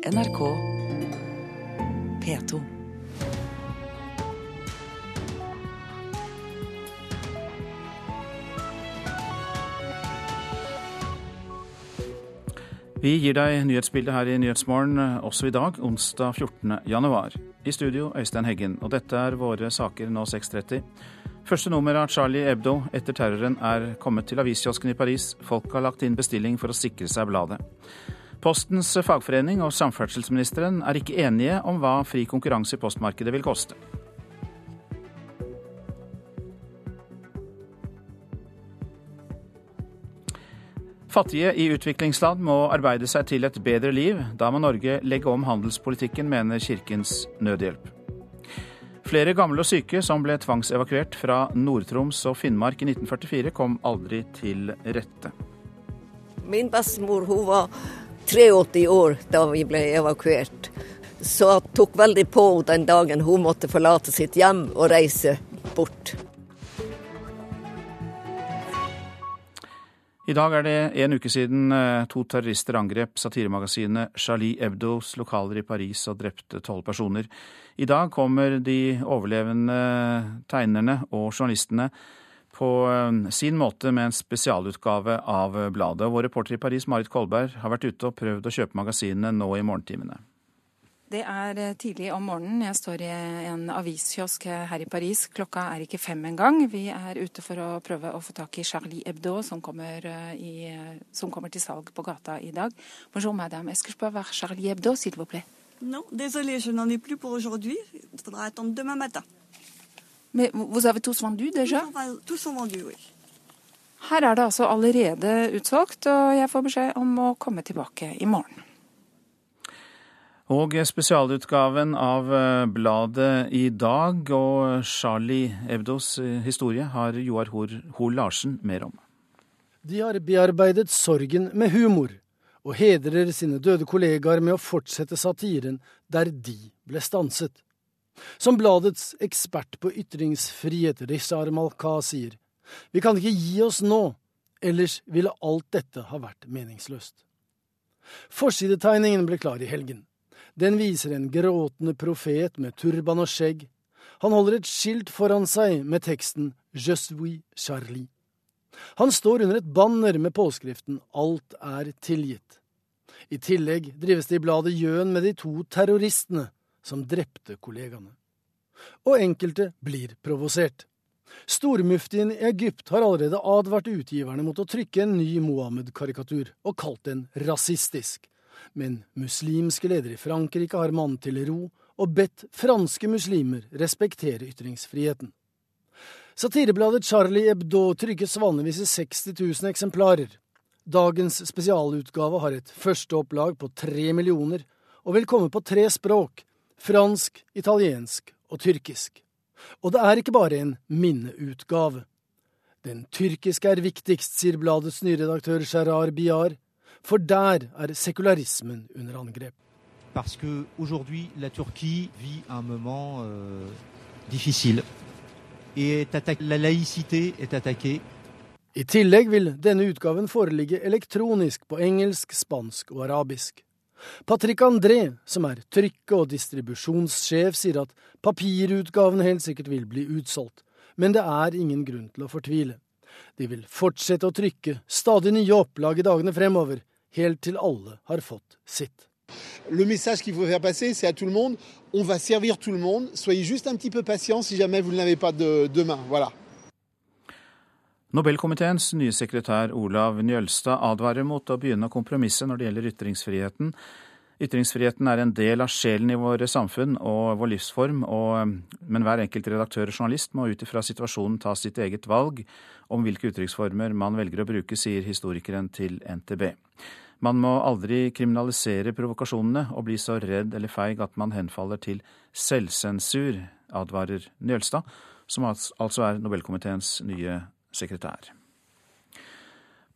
NRK P2. Vi gir deg nyhetsbildet her i Nyhetsmorgen også i dag, onsdag 14. januar. I studio Øystein Heggen, og dette er våre saker nå 6.30. Første nummer av Charlie Hebdo etter terroren er kommet til aviskiosken i Paris. Folk har lagt inn bestilling for å sikre seg bladet. Postens fagforening og samferdselsministeren er ikke enige om hva fri konkurranse i postmarkedet vil koste. Fattige i utviklingsland må arbeide seg til et bedre liv. Da må Norge legge om handelspolitikken, mener Kirkens Nødhjelp. Flere gamle og syke som ble tvangsevakuert fra Nord-Troms og Finnmark i 1944, kom aldri til rette. Min bestemor hun var 83 år da vi ble evakuert. Så hun tok veldig på den dagen hun måtte forlate sitt hjem og reise bort. I dag er det en uke siden eh, to terrorister angrep satiremagasinet Charlie Hebdos lokaler i Paris og drepte tolv personer. I dag kommer de overlevende tegnerne og journalistene på eh, sin måte med en spesialutgave av bladet. Vår reporter i Paris, Marit Kolberg, har vært ute og prøvd å kjøpe magasinene nå i morgentimene. Det er eh, tidlig om morgenen. Jeg står i en aviskiosk her i Paris. Klokka er ikke fem engang. Vi er ute for å prøve å få tak i Charlie Hebdo, som kommer, eh, i, som kommer til salg på gata i dag. Bonjour madame, est-ce que je peux avoir Charlie Hebdo, s'il vous plaît? Non, désolé, je n'en ai plus pour aujourd'hui. Il faudra attendre demain matin. Mais vous avez tous vendu déjà? Tous sont vendus, oui. Her er det altså allerede utsolgt, og jeg får beskjed om å komme tilbake i morgen. Og spesialutgaven av eh, bladet i dag og Charlie Ebdos eh, historie har Joar Hoel Larsen mer om. De har bearbeidet sorgen med humor, og hedrer sine døde kollegaer med å fortsette satiren der de ble stanset. Som bladets ekspert på ytringsfrihet, Rishar Malka, sier, vi kan ikke gi oss nå, ellers ville alt dette ha vært meningsløst. Forsidetegningen ble klar i helgen. Den viser en gråtende profet med turban og skjegg. Han holder et skilt foran seg med teksten Je Charlie. Han står under et banner med påskriften Alt er tilgitt. I tillegg drives det i bladet gjøn med de to terroristene som drepte kollegaene. Og enkelte blir provosert. Stormuftien i Egypt har allerede advart utgiverne mot å trykke en ny Mohammed-karikatur, og kalt den rasistisk men muslimske ledere i Frankrike har mannet til ro og bedt franske muslimer respektere ytringsfriheten. Satirebladet Charlie Hebdo trykkes vanligvis i 60 000 eksemplarer. Dagens spesialutgave har et førsteopplag på tre millioner, og vil komme på tre språk – fransk, italiensk og tyrkisk. Og det er ikke bare en minneutgave. Den tyrkiske er viktigst, sier bladets nye redaktør Gerard Biar. For der er sekularismen under angrep. Parce que aujourd'hui la Turquie vit un moment euh, difficile et la laïcité est attaquée. I tillegg vil denne utgaven foreligge elektronisk på engelsk, spansk og arabisk. Patrick André, som er trykke- og distribusjonssjef, sier at papirutgaven helt sikkert vil bli utsolgt, men det er ingen grunn til å fortvile. De vil fortsette å trykke stadig nye opplag i dagene fremover, helt til alle har fått sitt. Le message qu'il faut faire passer, c'est à tout le monde, on va servir tout le monde. Soyez juste un petit peu patient si jamais vous ne l'avez pas de, demain. Voilà. Nobelkomiteens nye sekretær Olav Njølstad advarer mot å begynne å kompromisse når det gjelder ytringsfriheten. Ytringsfriheten er en del av sjelen i våre samfunn og vår livsform, og, men hver enkelt redaktør og journalist må ut ifra situasjonen ta sitt eget valg om hvilke uttrykksformer man velger å bruke, sier historikeren til NTB. Man må aldri kriminalisere provokasjonene og bli så redd eller feig at man henfaller til selvsensur, advarer Njølstad, som altså er Nobelkomiteens nye sekretær.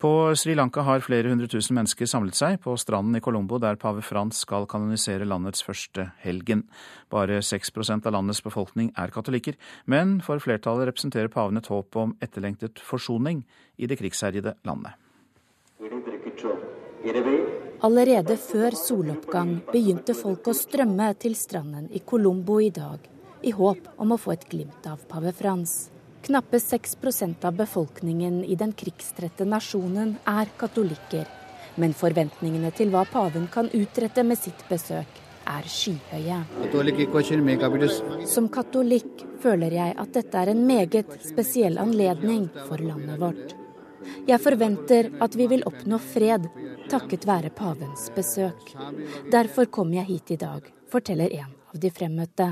På Sri Lanka har flere hundre tusen mennesker samlet seg på stranden i Colombo, der pave Frans skal kanonisere landets første helgen. Bare 6% av landets befolkning er katolikker, men for flertallet representerer paven et håp om etterlengtet forsoning i det krigsherjede landet. Allerede før soloppgang begynte folk å strømme til stranden i Colombo i dag, i håp om å få et glimt av pave Frans. Knappe 6% av befolkningen i den krigstrette nasjonen er katolikker. Men forventningene til hva paven kan utrette med sitt besøk, er skyhøye. Som katolikk føler jeg at dette er en meget spesiell anledning for landet vårt. Jeg forventer at vi vil oppnå fred takket være pavens besøk. Derfor kom jeg hit i dag, forteller en av de fremmøtte.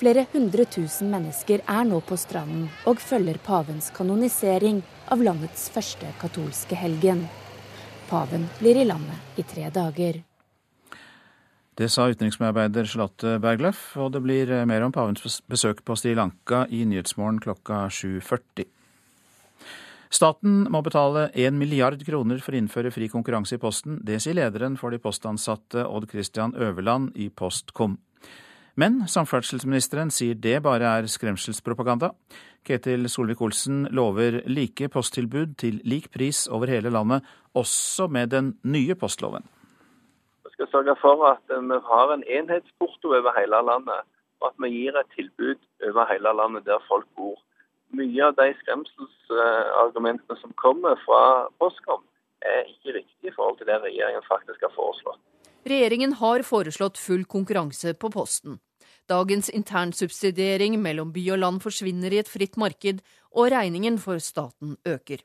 Flere hundre tusen mennesker er nå på stranden og følger pavens kanonisering av landets første katolske helgen. Paven blir i landet i tre dager. Det sa utenriksmedarbeider Charlotte Bergløff, og det blir mer om pavens besøk på Sri Lanka i Nyhetsmorgen klokka 7.40. Staten må betale 1 milliard kroner for å innføre fri konkurranse i Posten. Det sier lederen for de postansatte Odd Christian Øverland i Postkom. Men samferdselsministeren sier det bare er skremselspropaganda. Ketil Solvik-Olsen lover like posttilbud til lik pris over hele landet, også med den nye postloven. Vi skal sørge for at vi har en enhetsporto over hele landet, og at vi gir et tilbud over hele landet der folk bor. Mye av de skremselsargumentene som kommer fra Postkom, er ikke riktig i forhold til det regjeringen faktisk har foreslått. Regjeringen har foreslått full konkurranse på Posten. Dagens internsubsidiering mellom by og land forsvinner i et fritt marked, og regningen for staten øker.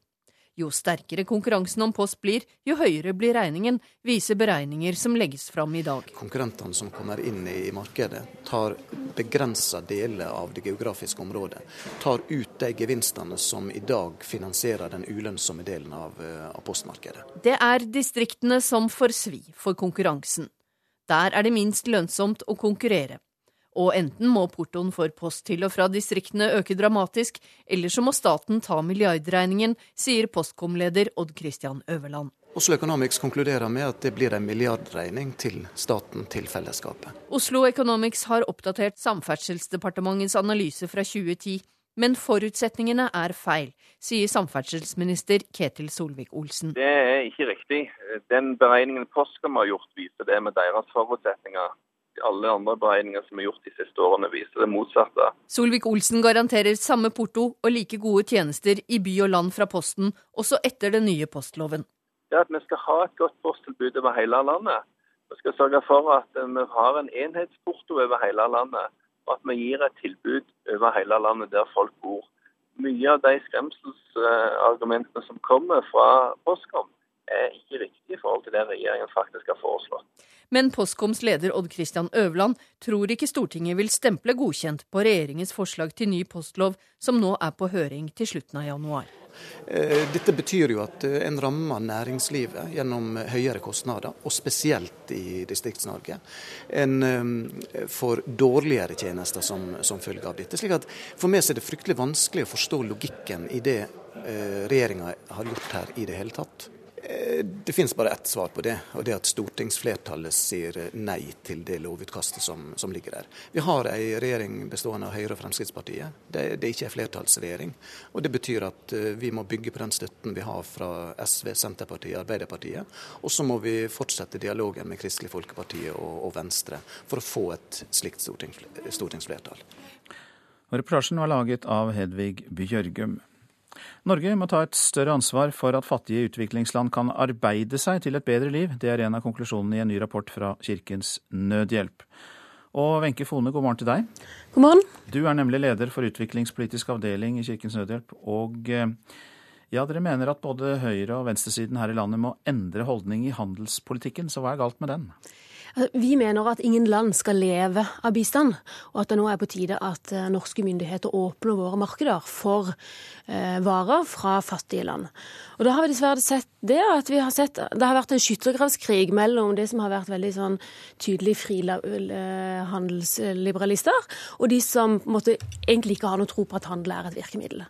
Jo sterkere konkurransen om post blir, jo høyere blir regningen, viser beregninger som legges fram i dag. Konkurrentene som kommer inn i markedet, tar begrensa deler av det geografiske området. Tar ut de gevinstene som i dag finansierer den ulønnsomme delen av, eh, av postmarkedet. Det er distriktene som får svi for konkurransen. Der er det minst lønnsomt å konkurrere. Og enten må portoen for post til og fra distriktene øke dramatisk, eller så må staten ta milliardregningen, sier Postkom-leder Odd Christian Øverland. Oslo Economics konkluderer med at det blir en milliardregning til staten, til fellesskapet. Oslo Economics har oppdatert Samferdselsdepartementets analyse fra 2010. Men forutsetningene er feil, sier samferdselsminister Ketil Solvik-Olsen. Det er ikke riktig. Den beregningen Postkom har gjort, viser det med deres forutsetninger alle andre beregninger som er gjort de siste årene, viser det motsatte. Solvik-Olsen garanterer samme porto og like gode tjenester i by og land fra Posten, også etter den nye postloven. Det at vi skal ha et godt posttilbud over hele landet. Vi skal sørge for at vi har en enhetsporto over hele landet, og at vi gir et tilbud over hele landet der folk bor. Mye av de skremselsargumentene som kommer fra Postkom, er ikke riktig i forhold til det regjeringen faktisk har foreslått. Men Postkoms leder Odd Christian Øverland tror ikke Stortinget vil stemple godkjent på regjeringens forslag til ny postlov, som nå er på høring til slutten av januar. Eh, dette betyr jo at eh, en rammer næringslivet gjennom høyere kostnader, og spesielt i Distrikts-Norge. En eh, får dårligere tjenester som, som, følge av dette. slik at For meg er det fryktelig vanskelig å forstå logikken i det regjeringa har gjort her i det hele tatt. Eh, det finnes bare ett svar på det, og det er at stortingsflertallet sier nei til det lovutkastet som, som ligger der. Vi har ei regjering bestående av Høyre og Fremskrittspartiet. Det, det er ikke en flertallsregjering. Og det betyr at eh, vi må bygge på den støtten vi har fra SV, Senterpartiet, Arbeiderpartiet. Og så må vi fortsette dialogen med Kristelig Folkeparti og, og Venstre for å få et slikt stortingsflertall. Og reportasjen var laget av Hedvig Bjørgum. Norge må ta et større ansvar for at fattige utviklingsland kan arbeide seg til et bedre liv. Det er en av konklusjonene i en ny rapport fra Kirkens Nødhjelp. Og Wenche Fone, god morgen til deg. God morgen. Du er nemlig leder for utviklingspolitisk avdeling i Kirkens Nødhjelp. Og eh, ja, dere mener at både høyre- og venstresiden her i landet må endre holdning i handelspolitikken, så hva er galt med den? Vi mener at ingen land skal leve av bistand, og at det nå er på tide at eh, norske myndigheter åpner våre markeder for eh, varer fra fattige land. Og da har vi dessverre sett det at vi har sett det har vært en skyttergravskrig mellom det som har vært veldig sånn tydelig frihandelsliberalister, og de som måtte, egentlig ikke har noe tro på at handel er et virkemiddel.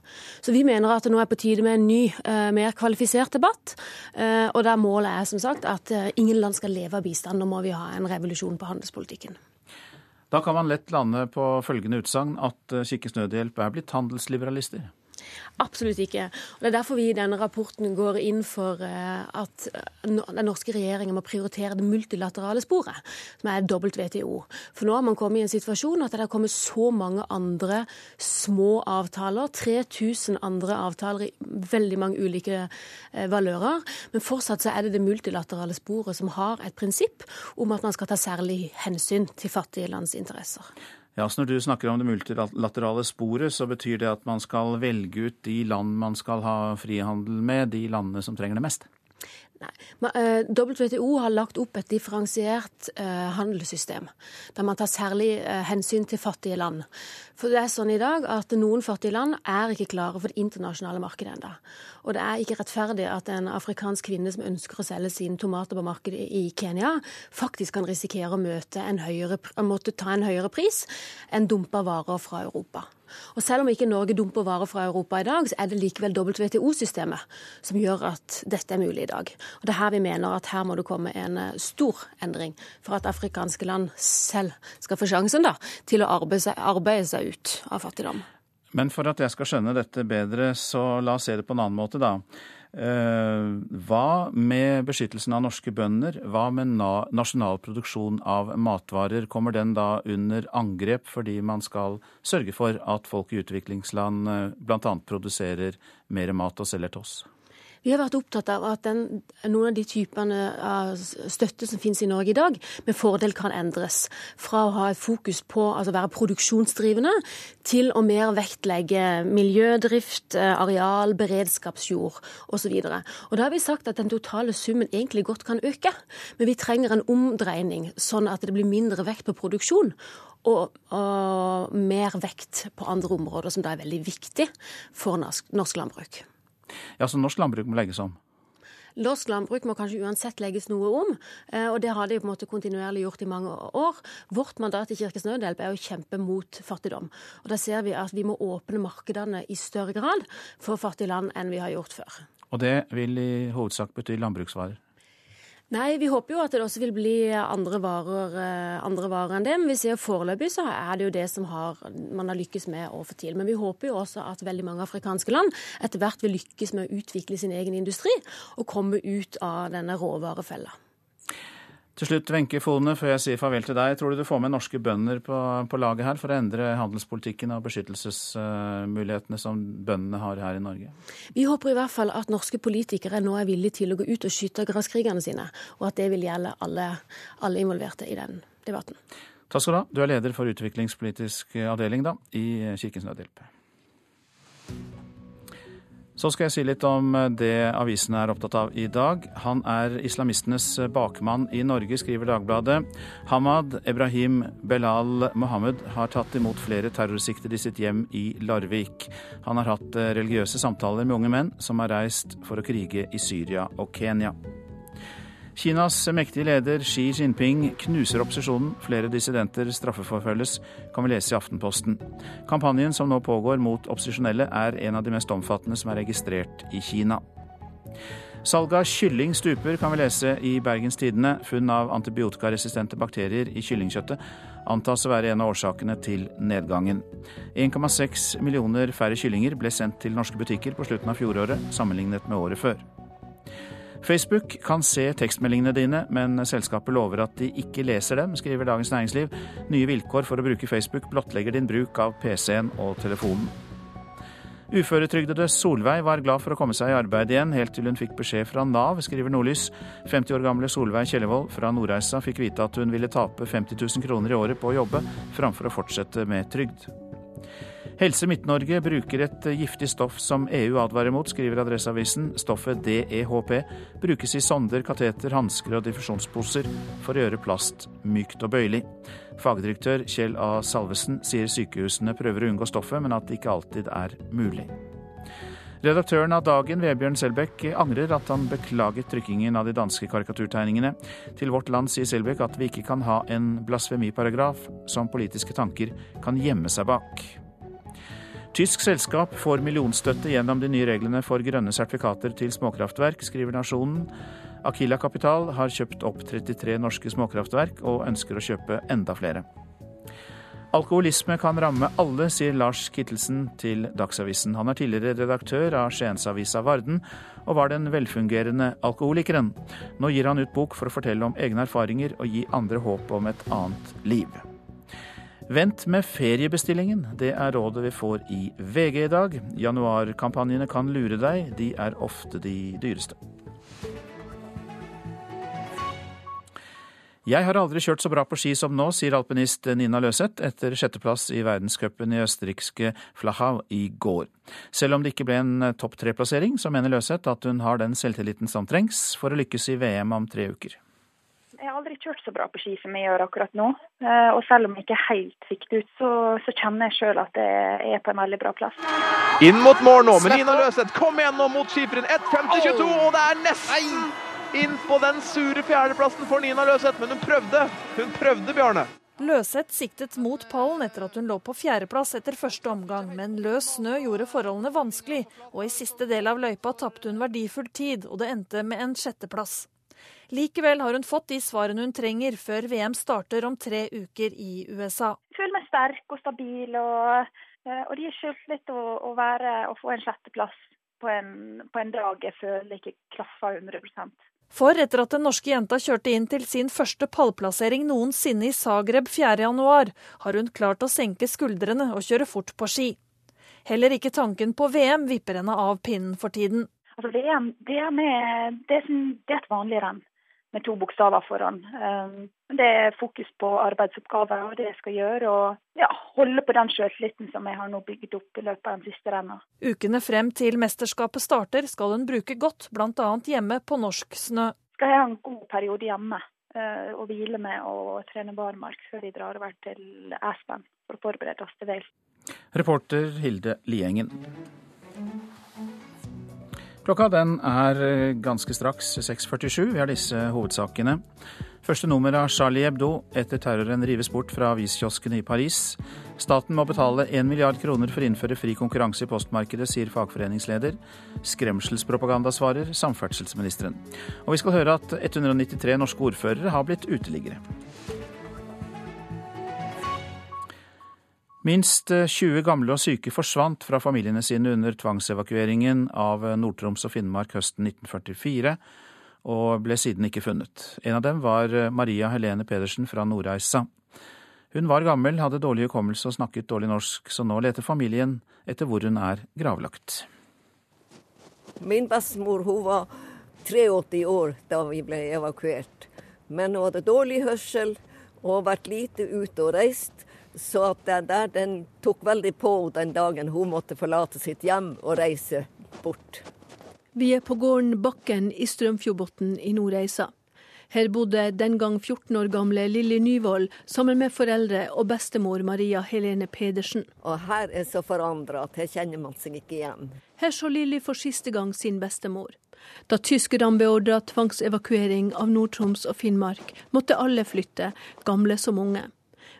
Så vi mener at det nå er på tide med en ny, eh, mer kvalifisert debatt. Og der målet er som sagt at ingen land skal leve av bistand. Nå må vi ha en revolusjon på handelspolitikken. Da kan man lett lande på følgende utsagn at Kirkens Nødhjelp er blitt handelsliberalister? Absolutt ikke. Og Det er derfor vi i denne rapporten går inn for eh, at eh, den norske regjeringen må prioritere det multilaterale sporet, som er WTO. For nå har man kommet i en situasjon at det har kommet så mange andre små avtaler. 3000 andre avtaler i veldig mange ulike eh, valører. Men fortsatt så er det det multilaterale sporet som har et prinsipp om at man skal ta særlig hensyn til fattige lands interesser. Ja, så Når du snakker om det multilaterale sporet, så betyr det at man skal velge ut de land man skal ha frihandel med, de landene som trenger det mest? Nei. Eh, WTO har lagt opp et differensiert uh, handelssystem, der man tar særlig uh, hensyn til fattige land. For det er sånn i dag at Noen fattige land er ikke klare for det internasjonale markedet ennå. Og det er ikke rettferdig at en afrikansk kvinne som ønsker å selge sine tomater på markedet i Kenya, faktisk kan risikere å møte en høyere, måtte ta en høyere pris enn dumpa varer fra Europa. Og Selv om ikke Norge dumper varer fra Europa i dag, så er det likevel WTO-systemet som gjør at dette er mulig i dag. Og Det er her vi mener at her må det komme en eh, stor endring for at afrikanske land selv skal få sjansen da, til å arbeide seg, arbeide seg ut av fattigdom. Men for at jeg skal skjønne dette bedre, så la oss se det på en annen måte, da. Eh, hva med beskyttelsen av norske bønder? Hva med nasjonal produksjon av matvarer? Kommer den da under angrep fordi man skal sørge for at folk i utviklingsland eh, bl.a. produserer mer mat og selger til oss? Vi har vært opptatt av at den, noen av de typene av støtte som finnes i Norge i dag, med fordel kan endres. Fra å ha et fokus på altså være produksjonsdrivende, til å mer vektlegge miljødrift, eh, areal, beredskapsjord osv. Da har vi sagt at den totale summen egentlig godt kan øke, men vi trenger en omdreining, sånn at det blir mindre vekt på produksjon. Og, og mer vekt på andre områder, som da er veldig viktig for norsk, norsk landbruk. Ja, Så norsk landbruk må legges om? Norsk landbruk må kanskje uansett legges noe om, eh, og det har de på en måte kontinuerlig gjort i mange år. Vårt mandat i Kirkens Nødhjelp er å kjempe mot fattigdom. Og Da ser vi at vi må åpne markedene i større grad for fattige land enn vi har gjort før. Og det vil i hovedsak bety landbruksvarer? Nei, vi håper jo at det også vil bli andre varer, eh, andre varer enn det. Men vi ser foreløpig så er det jo det som har, man har lykkes med å få til. Men vi håper jo også at veldig mange afrikanske land etter hvert vil lykkes med å utvikle sin egen industri og komme ut av denne råvarefella. Til slutt, Wenche Fone, før jeg sier farvel til deg. Tror du du får med norske bønder på, på laget her for å endre handelspolitikken og beskyttelsesmulighetene som bøndene har her i Norge? Vi håper i hvert fall at norske politikere nå er villige til å gå ut og skyte gresskrigerne sine, og at det vil gjelde alle, alle involverte i den debatten. Takk skal du ha. Du er leder for utviklingspolitisk avdeling da, i Kirkens Nødhjelp. Så skal jeg si litt om eh, det avisene er opptatt av i dag. Han er islamistenes bakmann i Norge, skriver Dagbladet. Hamad Ebrahim Belal Mohammed har tatt imot flere terrorsiktede i sitt hjem i Larvik. Han har hatt eh, religiøse samtaler med unge menn som har reist for å krige i Syria og Kenya. Kinas mektige leder Xi Jinping knuser opposisjonen. Flere dissidenter straffeforfølges, kan vi lese i Aftenposten. Kampanjen som nå pågår mot opposisjonelle, er en av de mest omfattende som er registrert i Kina. Salget av kylling stuper, kan vi lese i Bergens Tidende. Funn av antibiotikaresistente bakterier i kyllingkjøttet antas å være en av årsakene til nedgangen. 1,6 millioner færre kyllinger ble sendt til norske butikker på slutten av fjoråret, sammenlignet med året før. Facebook kan se tekstmeldingene dine, men selskapet lover at de ikke leser dem, skriver Dagens Næringsliv. Nye vilkår for å bruke Facebook blottlegger din bruk av PC-en og telefonen. Uføretrygdede Solveig var glad for å komme seg i arbeid igjen, helt til hun fikk beskjed fra Nav, skriver Nordlys. 50 år gamle Solveig Kjellevold fra Nordreisa fikk vite at hun ville tape 50 000 kroner i året på å jobbe, framfor å fortsette med trygd. Helse Midt-Norge bruker et giftig stoff som EU advarer mot, skriver Adresseavisen. Stoffet DEHP brukes i sonder, kateter, hansker og diffusjonsposer for å gjøre plast mykt og bøyelig. Fagdirektør Kjell A. Salvesen sier sykehusene prøver å unngå stoffet, men at det ikke alltid er mulig. Redaktøren av Dagen, Vebjørn Selbekk, angrer at han beklaget trykkingen av de danske karikaturtegningene. Til Vårt Land sier Selbekk at vi ikke kan ha en blasfemiparagraf som politiske tanker kan gjemme seg bak. Tysk selskap får millionstøtte gjennom de nye reglene for grønne sertifikater til småkraftverk, skriver Nasjonen. Akila Kapital har kjøpt opp 33 norske småkraftverk og ønsker å kjøpe enda flere. Alkoholisme kan ramme alle, sier Lars Kittelsen til Dagsavisen. Han er tidligere redaktør av Skiensavisa Varden, og var den velfungerende alkoholikeren. Nå gir han ut bok for å fortelle om egne erfaringer og gi andre håp om et annet liv. Vent med feriebestillingen, det er rådet vi får i VG i dag. Januarkampanjene kan lure deg, de er ofte de dyreste. Jeg har aldri kjørt så bra på ski som nå, sier alpinist Nina Løseth etter sjetteplass i verdenscupen i østerrikske Flachau i går. Selv om det ikke ble en topp tre-plassering, så mener Løseth at hun har den selvtilliten som trengs for å lykkes i VM om tre uker. Jeg har aldri kjørt så bra på ski som jeg gjør akkurat nå. Eh, og selv om jeg ikke helt fikk det ut, så, så kjenner jeg sjøl at jeg er på en veldig bra plass. Inn mot mål nå med Nina Løseth. Kom igjen nå mot skiperen. 1.50,22, og det er nesten inn på den sure fjerdeplassen for Nina Løseth, men hun prøvde. Hun prøvde, Bjarne. Løseth siktet mot pallen etter at hun lå på fjerdeplass etter første omgang, men løs snø gjorde forholdene vanskelig, og i siste del av løypa tapte hun verdifull tid, og det endte med en sjetteplass. Likevel har hun fått de svarene hun trenger før VM starter om tre uker i USA. Jeg føler meg sterk og stabil, og, eh, og det gir selvtillit å, å, være, å få en sjetteplass på en, på en dag jeg føler ikke klaffer 100 for etter at den norske jenta kjørte inn til sin første pallplassering noensinne i Zagreb 4.1, har hun klart å senke skuldrene og kjøre fort på ski. Heller ikke tanken på VM vipper henne av pinnen for tiden. Altså VM det er, med, det er, det er et vanlig renn med to bokstaver foran. Um, det er fokus på arbeidsoppgaver og det jeg skal gjøre, og ja, holde på den sjøltilliten som jeg har nå bygget opp i løpet av den siste renna. Ukene frem til mesterskapet starter skal hun bruke godt, bl.a. hjemme på norsk snø. Skal jeg ha en god periode hjemme uh, og hvile med og trene barmark før vi drar over til Aspen for å forberede oss til Wales. Reporter Hilde Liengen. Klokka den er eh, ganske straks 6.47. Vi har disse hovedsakene. Første nummer av Charlie Hebdo etter terroren rives bort fra aviskioskene i Paris. Staten må betale 1 milliard kroner for å innføre fri konkurranse i postmarkedet, sier fagforeningsleder. Skremselspropaganda, svarer samferdselsministeren. Og vi skal høre at 193 norske ordførere har blitt uteliggere. Minst 20 eh, gamle og syke forsvant fra familiene sine under tvangsevakueringen av eh, Nord-Troms og Finnmark høsten 1944, og ble siden ikke funnet. En av dem var eh, Maria Helene Pedersen fra Nordreisa. Hun var gammel, hadde dårlig hukommelse og snakket dårlig norsk, så nå leter familien etter hvor hun er gravlagt. Min bestemor var 83 år da vi ble evakuert. Men hun hadde dårlig hørsel og vært lite ute og reist. Så at den der, den tok veldig på den dagen hun måtte forlate sitt hjem og reise bort. Vi er på gården Bakken i Strømfjordbotn i Nordreisa. Her bodde den gang 14 år gamle Lilly Nyvold sammen med foreldre og bestemor Maria Helene Pedersen. Og her er så forandra at her kjenner man seg ikke igjen. Her så Lilly for siste gang sin bestemor. Da tyskerne beordra tvangsevakuering av Nord-Troms og Finnmark, måtte alle flytte, gamle som unge.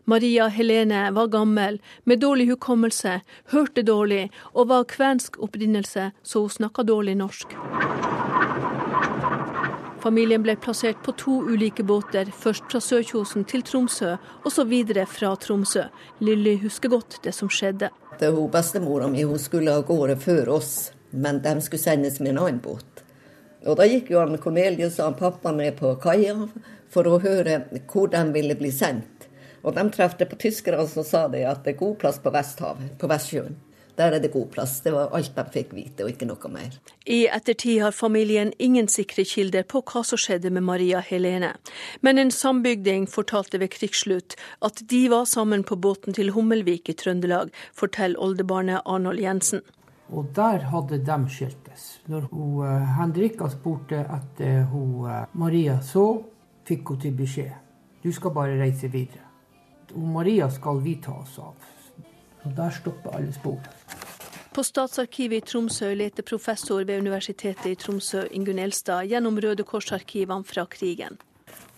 Maria Helene var gammel, med dårlig hukommelse, hørte dårlig og var kvensk opprinnelse, så hun snakka dårlig norsk. Familien ble plassert på to ulike båter, først fra Sørkjosen til Tromsø, og så videre fra Tromsø. Lilly husker godt det som skjedde. Det hun Bestemora mi hun skulle av gårde før oss, men de skulle sendes med en annen båt. Og Da gikk jo han Cornelius og han pappa med på kaia for å høre hvor de ville bli sendt. Og de trefte på tyskerne som sa det at det er god plass på Vesthavet, på Vestsjøen. Der er det god plass. Det var alt de fikk vite, og ikke noe mer. I ettertid har familien ingen sikre kilder på hva som skjedde med Maria Helene. Men en sambygding fortalte ved krigsslutt at de var sammen på båten til Hummelvik i Trøndelag, forteller oldebarnet Arnold Jensen. Og der hadde de skiltes. Når hun, uh, Henrika spurte etter hun, uh, Maria så, fikk hun til beskjed du skal bare reise videre og Maria skal vi ta oss av. Og der stopper alle spor. På Statsarkivet i Tromsø leter professor ved Universitetet i Tromsø Ingunn Elstad gjennom Røde Kors-arkivene fra krigen.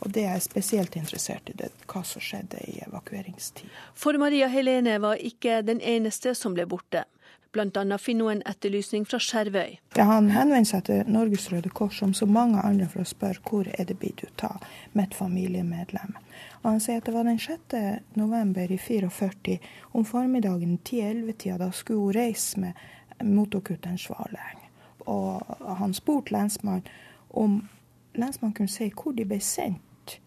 Og det er spesielt interessert i, det, hva som skjedde i evakueringstid. For Maria Helene var ikke den eneste som ble borte. Bl.a. finner hun en etterlysning fra Skjervøy. Han henvendte seg til Norges Røde Kors som så mange andre for å spørre hvor er det blitt av mitt familiemedlem. Og han sier at det var den 6. november i 44 om formiddagen 10-11-tida. Da skulle hun reise med motorkutteren Svaleng. Og han spurte lensmannen om lensmannen kunne si hvor de ble sendt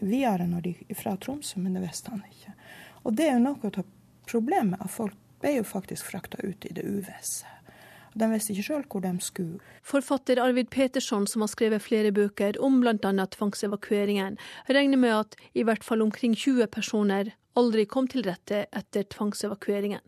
videre de, fra Tromsø, men det visste han ikke. Og det er jo noe av problemet, at folk ble jo faktisk frakta ut i det uvisse. De visste ikke sjøl hvor de skulle. Forfatter Arvid Petersson, som har skrevet flere bøker om bl.a. tvangsevakueringen, regner med at i hvert fall omkring 20 personer aldri kom til rette etter tvangsevakueringen.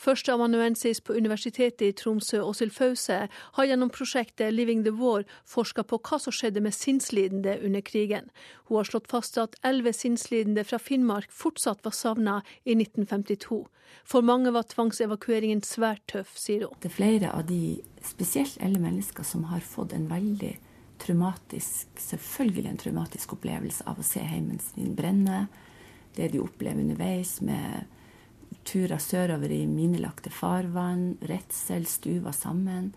Førsteamanuensis på Universitetet i Tromsø, Åshild Fause, har gjennom prosjektet Living the War forska på hva som skjedde med sinnslidende under krigen. Hun har slått fast at elleve sinnslidende fra Finnmark fortsatt var savna i 1952. For mange var tvangsevakueringen svært tøff, sier hun. Det er flere av de, spesielt eldre mennesker, som har fått en veldig traumatisk, selvfølgelig en traumatisk opplevelse av å se heimen sin brenne. Det de opplever underveis med turer sørover i minelagte farvann, redsel, stuva sammen.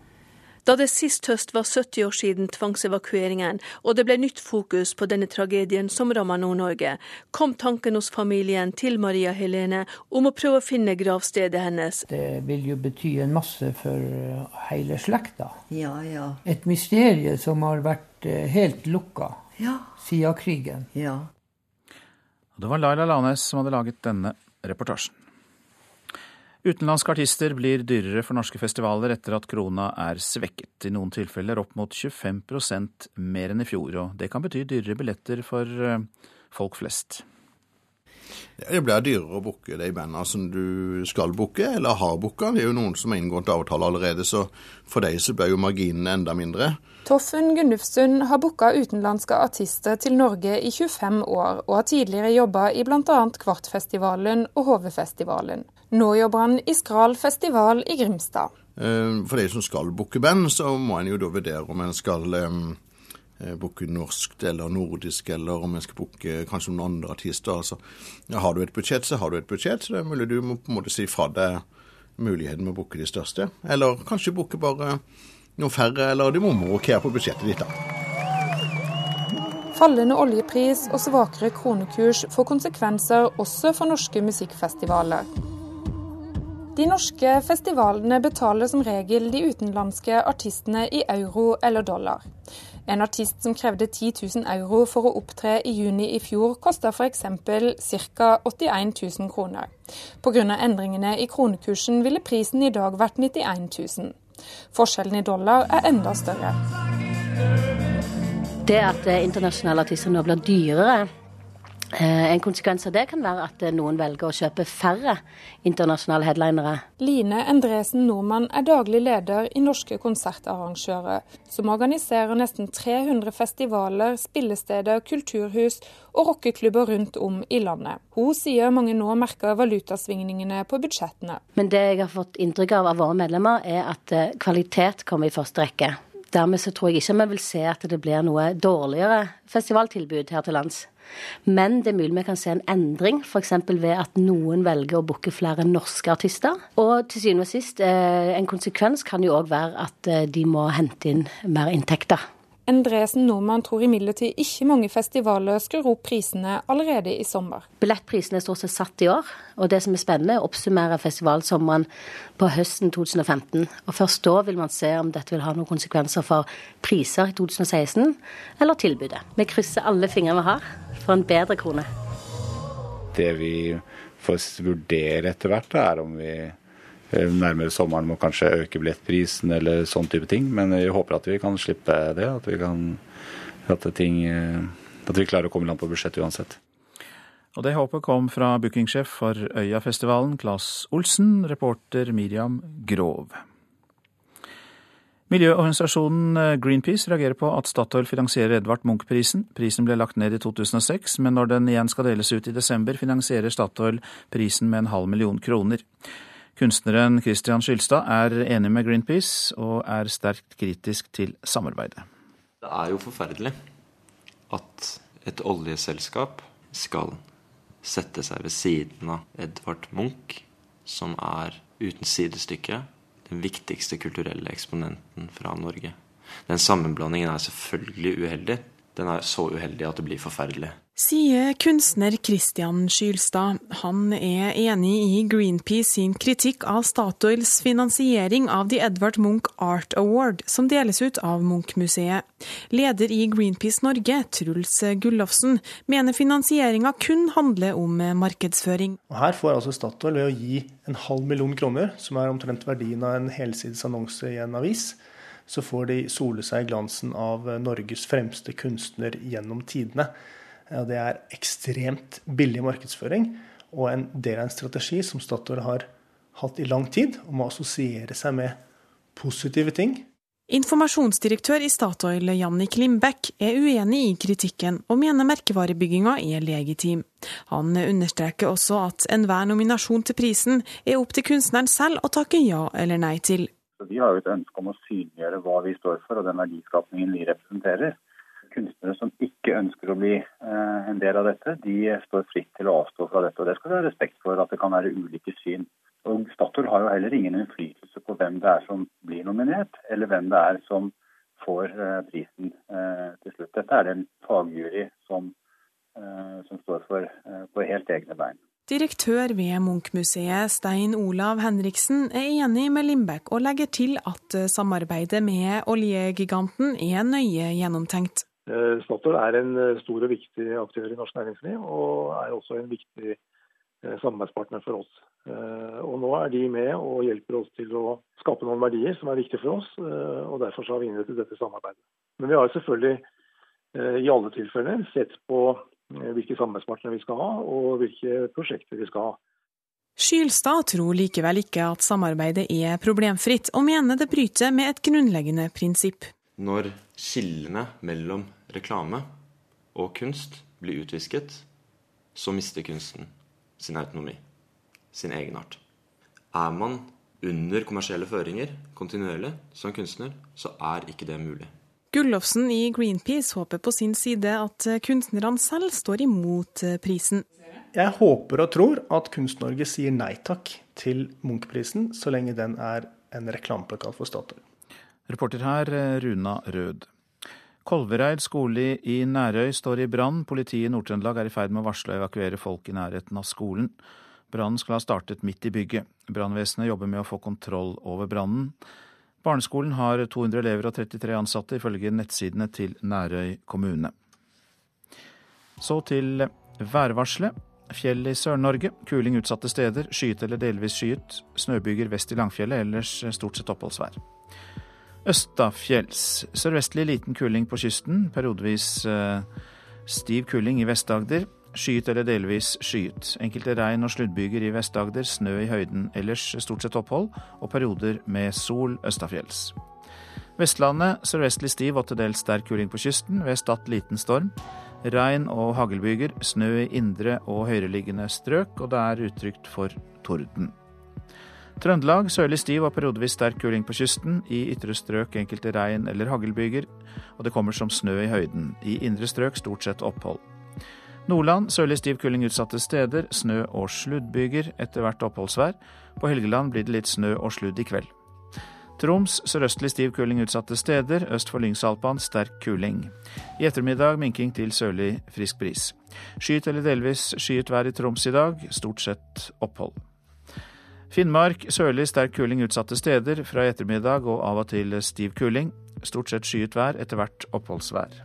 Da det sist høst var 70 år siden tvangsevakueringen, og det ble nytt fokus på denne tragedien som rammet Nord-Norge, kom tanken hos familien til Maria Helene om å prøve å finne gravstedet hennes. Det vil jo bety en masse for hele slekta. Ja, ja. Et mysterium som har vært eh, helt lukka Ja. siden krigen. Ja. Det var Laila Lanes som hadde laget denne reportasjen. Utenlandske artister blir dyrere for norske festivaler etter at krona er svekket, i noen tilfeller opp mot 25% mer enn i fjor. Og det kan bety dyrere billetter for eh, folk flest. Det blir dyrere å booke de bandene som du skal booke, eller har booka. Det er jo noen som har inngått avtale allerede, så for dem så blir jo marginene enda mindre. Toffen Gunnufsund har booka utenlandske artister til Norge i 25 år, og har tidligere jobba i bl.a. Kvartfestivalen og HV-festivalen. Nå jobber han i Skral festival i Grimstad. Eh, For de som skal booke band, så må en jo da vurdere om en skal eh, booke norsk eller nordisk, eller om en skal booke kanskje noen andre artister. Altså, har du et budsjett, så har du et budsjett. Så det er mulig du må på en måte si fra deg muligheten med å booke de største. Eller kanskje booke bare noen færre, eller du må rokere på budsjettet ditt, da. Fallende oljepris og svakere kronekurs får konsekvenser også for norske musikkfestivaler. De norske festivalene betaler som regel de utenlandske artistene i euro eller dollar. En artist som krevde 10 000 euro for å opptre i juni i fjor, kosta f.eks. ca. 81 000 kroner. Pga. endringene i kronekursen ville prisen i dag vært 91 000. Forskjellen i dollar er enda større. Det at internasjonale artister nå blir dyrere, en konsekvens av det kan være at eh, noen velger å kjøpe færre internasjonale headlinere. Line Endresen Nordmann er daglig leder i Norske konsertarrangører, som organiserer nesten 300 festivaler, spillesteder, kulturhus og rockeklubber rundt om i landet. Hun sier mange nå merker valutasvingningene på budsjettene. Men det jeg har fått inntrykk av av våre medlemmer, er at eh, kvalitet kommer i første rekke. Dermed så tror jeg ikke vi vil se at det blir noe dårligere festivaltilbud her til lands. Men det er mulig vi kan se en endring, f.eks. ved at noen velger å booke flere norske artister. Og til syvende og sist, eh, en konsekvens kan jo òg være at eh, de må hente inn mer inntekter. Endresen Nordmann tror imidlertid ikke mange festivaler skrur opp prisene allerede i sommer. Billettprisene er stort sett satt i år, og det som er spennende, er å oppsummere festivalsommeren på høsten 2015. Og først da vil man se om dette vil ha noen konsekvenser for priser i 2016, eller tilbudet. Vi krysser alle fingre vi har for en bedre krone. Det vi får vurdere etter hvert, er om vi nærmere sommeren må kanskje øke billettprisen eller sånn type ting. Men vi håper at vi kan slippe det. At vi, kan, at ting, eh, at vi klarer å komme i land på budsjettet uansett. Og det håpet kom fra bookingsjef for Øyafestivalen, Claes Olsen, reporter Miriam Grov. Miljøorganisasjonen eh, Greenpeace reagerer på at Statoil finansierer Edvard Munch-prisen. Prisen ble lagt ned i 2006, men når den igjen skal deles ut i desember, finansierer Statoil prisen med en halv million kroner. Kunstneren Christian Skylstad er enig med Greenpeace, og er sterkt kritisk til samarbeidet. Det er jo forferdelig at et oljeselskap skal sette seg ved siden av Edvard Munch som er uten sidestykke den viktigste kulturelle eksponenten fra Norge. Den sammenblandingen er selvfølgelig uheldig. Den er så uheldig at det blir forferdelig. Sier kunstner Christian Skylstad. Han er enig i Greenpeace sin kritikk av Statoils finansiering av The Edvard Munch Art Award, som deles ut av Munch-museet. Leder i Greenpeace Norge, Truls Gullofsen, mener finansieringa kun handler om markedsføring. Her får altså Statoil ved å gi en halv million kroner, som er omtrent verdien av en helsides annonse i en avis, så får de sole seg i glansen av Norges fremste kunstner gjennom tidene. Det er ekstremt billig markedsføring og en del av en strategi som Statoil har hatt i lang tid, om å assosiere seg med positive ting. Informasjonsdirektør i Statoil, Jannik Lindbekk, er uenig i kritikken og mener merkevarebygginga er legitim. Han understreker også at enhver nominasjon til prisen er opp til kunstneren selv å takke ja eller nei til. Vi har jo et ønske om å synliggjøre hva vi står for og den verdiskapningen vi representerer kunstnere som ikke ønsker å bli eh, en del av dette, de står fritt til å avstå fra dette. og Det skal vi ha respekt for, at det kan være ulike syn. Og Statoil har jo heller ingen innflytelse på hvem det er som blir nominert, eller hvem det er som får eh, prisen eh, til slutt. Dette er det en fagjury som, som står for på helt egne bein. Direktør ved Munch-museet, Stein Olav Henriksen, er enig med Lindbekk og legger til at samarbeidet med oljegiganten er nøye gjennomtenkt. Eh, Statoil er en eh, stor og viktig aktør i norsk næringsliv, og er også en viktig eh, samarbeidspartner for oss. Og Nå er de med og hjelper oss til å skape noen verdier som er viktige for oss. og Derfor har vi innrettet dette samarbeidet. Men vi har selvfølgelig i alle tilfeller sett på hvilke samarbeidspartnere vi skal ha, og hvilke prosjekter vi skal ha. Skylstad tror likevel ikke at samarbeidet er problemfritt, og mener det bryter med et grunnleggende prinsipp. Når skillene mellom reklame og kunst blir utvisket, så mister kunsten sin autonomi, sin egenart. Er man under kommersielle føringer kontinuerlig som kunstner, så er ikke det mulig. Gullofsen i Greenpeace håper på sin side at kunstnerne selv står imot prisen. Jeg håper og tror at Kunst-Norge sier nei takk til Munch-prisen, så lenge den er en reklameplakat for Statoil. Reporter her, Runa Rød. Kolvereid skole i Nærøy står i brann. Politiet i Nord-Trøndelag er i ferd med å varsle og evakuere folk i nærheten av skolen. Brannen skal ha startet midt i bygget. Brannvesenet jobber med å få kontroll over brannen. Barneskolen har 200 elever og 33 ansatte, ifølge nettsidene til Nærøy kommune. Så til værvarselet. Fjell i Sør-Norge. Kuling utsatte steder. Skyet eller delvis skyet. Snøbyger vest i Langfjellet, ellers stort sett oppholdsvær. Østafjells. Sørvestlig liten kuling på kysten. Periodevis eh, stiv kuling i Vest-Agder. Skyet eller delvis skyet. Enkelte regn- og sluddbyger i Vest-Agder. Snø i høyden. Ellers stort sett opphold, og perioder med sol østafjells. Vestlandet sørvestlig stiv og til dels sterk kuling på kysten. Ved Stad liten storm. Regn og haglbyger. Snø i indre og høyereliggende strøk, og det er utrygt for torden. Trøndelag sørlig stiv og periodevis sterk kuling på kysten. I ytre strøk enkelte regn- eller haglbyger, og det kommer som snø i høyden. I indre strøk stort sett opphold. Nordland sørlig stiv kuling utsatte steder. Snø- og sluddbyger, etter hvert oppholdsvær. På Helgeland blir det litt snø og sludd i kveld. Troms sørøstlig stiv kuling utsatte steder. Øst for Lyngsalpan sterk kuling. I ettermiddag minking til sørlig frisk bris. Skyet eller delvis skyet vær i Troms i dag. Stort sett opphold. Finnmark sørlig sterk kuling utsatte steder. Fra i ettermiddag og av og til stiv kuling. Stort sett skyet vær, etter hvert oppholdsvær.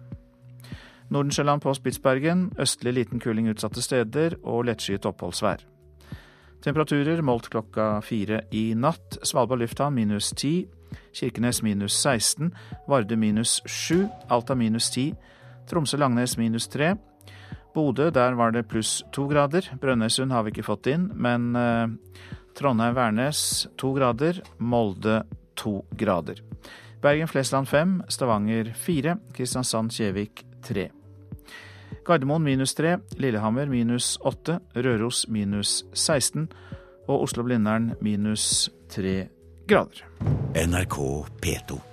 Nordensjøland på Spitsbergen østlig liten kuling utsatte steder og lettskyet oppholdsvær. Temperaturer målt klokka fire i natt. Svalbard lufthavn minus ti. Kirkenes minus 16. Varde minus 7. Alta minus 10. Tromsø-Langnes minus 3. Bodø, der var det pluss to grader. Brønnøysund har vi ikke fått inn, men eh, Trondheim-Værnes to grader. Molde to grader. Bergen-Flesland fem. Stavanger fire. Kristiansand-Kjevik tre. Gardermoen minus tre. Lillehammer minus åtte. Røros minus 16. Og Oslo-Blindern minus tre grader. NRK P2.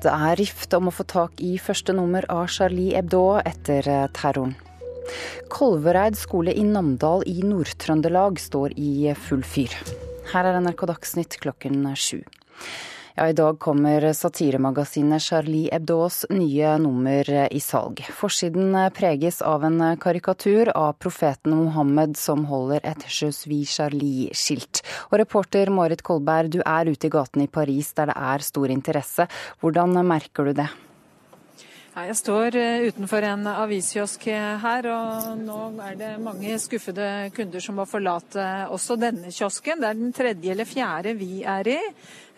Det er rift om å få tak i første nummer av Charlie Hebdo etter eh, terroren. Kolvereid skole i Namdal i Nord-Trøndelag står i full fyr. Her er NRK Dagsnytt klokken sju. Ja, I dag kommer satiremagasinet Charlie Hebdos nye nummer i salg. Forsiden preges av en karikatur av profeten Mohammed som holder et Je suis Charlie-skilt. Og reporter Marit Kolberg, du er ute i gatene i Paris der det er stor interesse. Hvordan merker du det? Jeg står eh, utenfor en aviskiosk her, og nå er det mange skuffede kunder som må forlate også denne kiosken. Det er den tredje eller fjerde vi er i.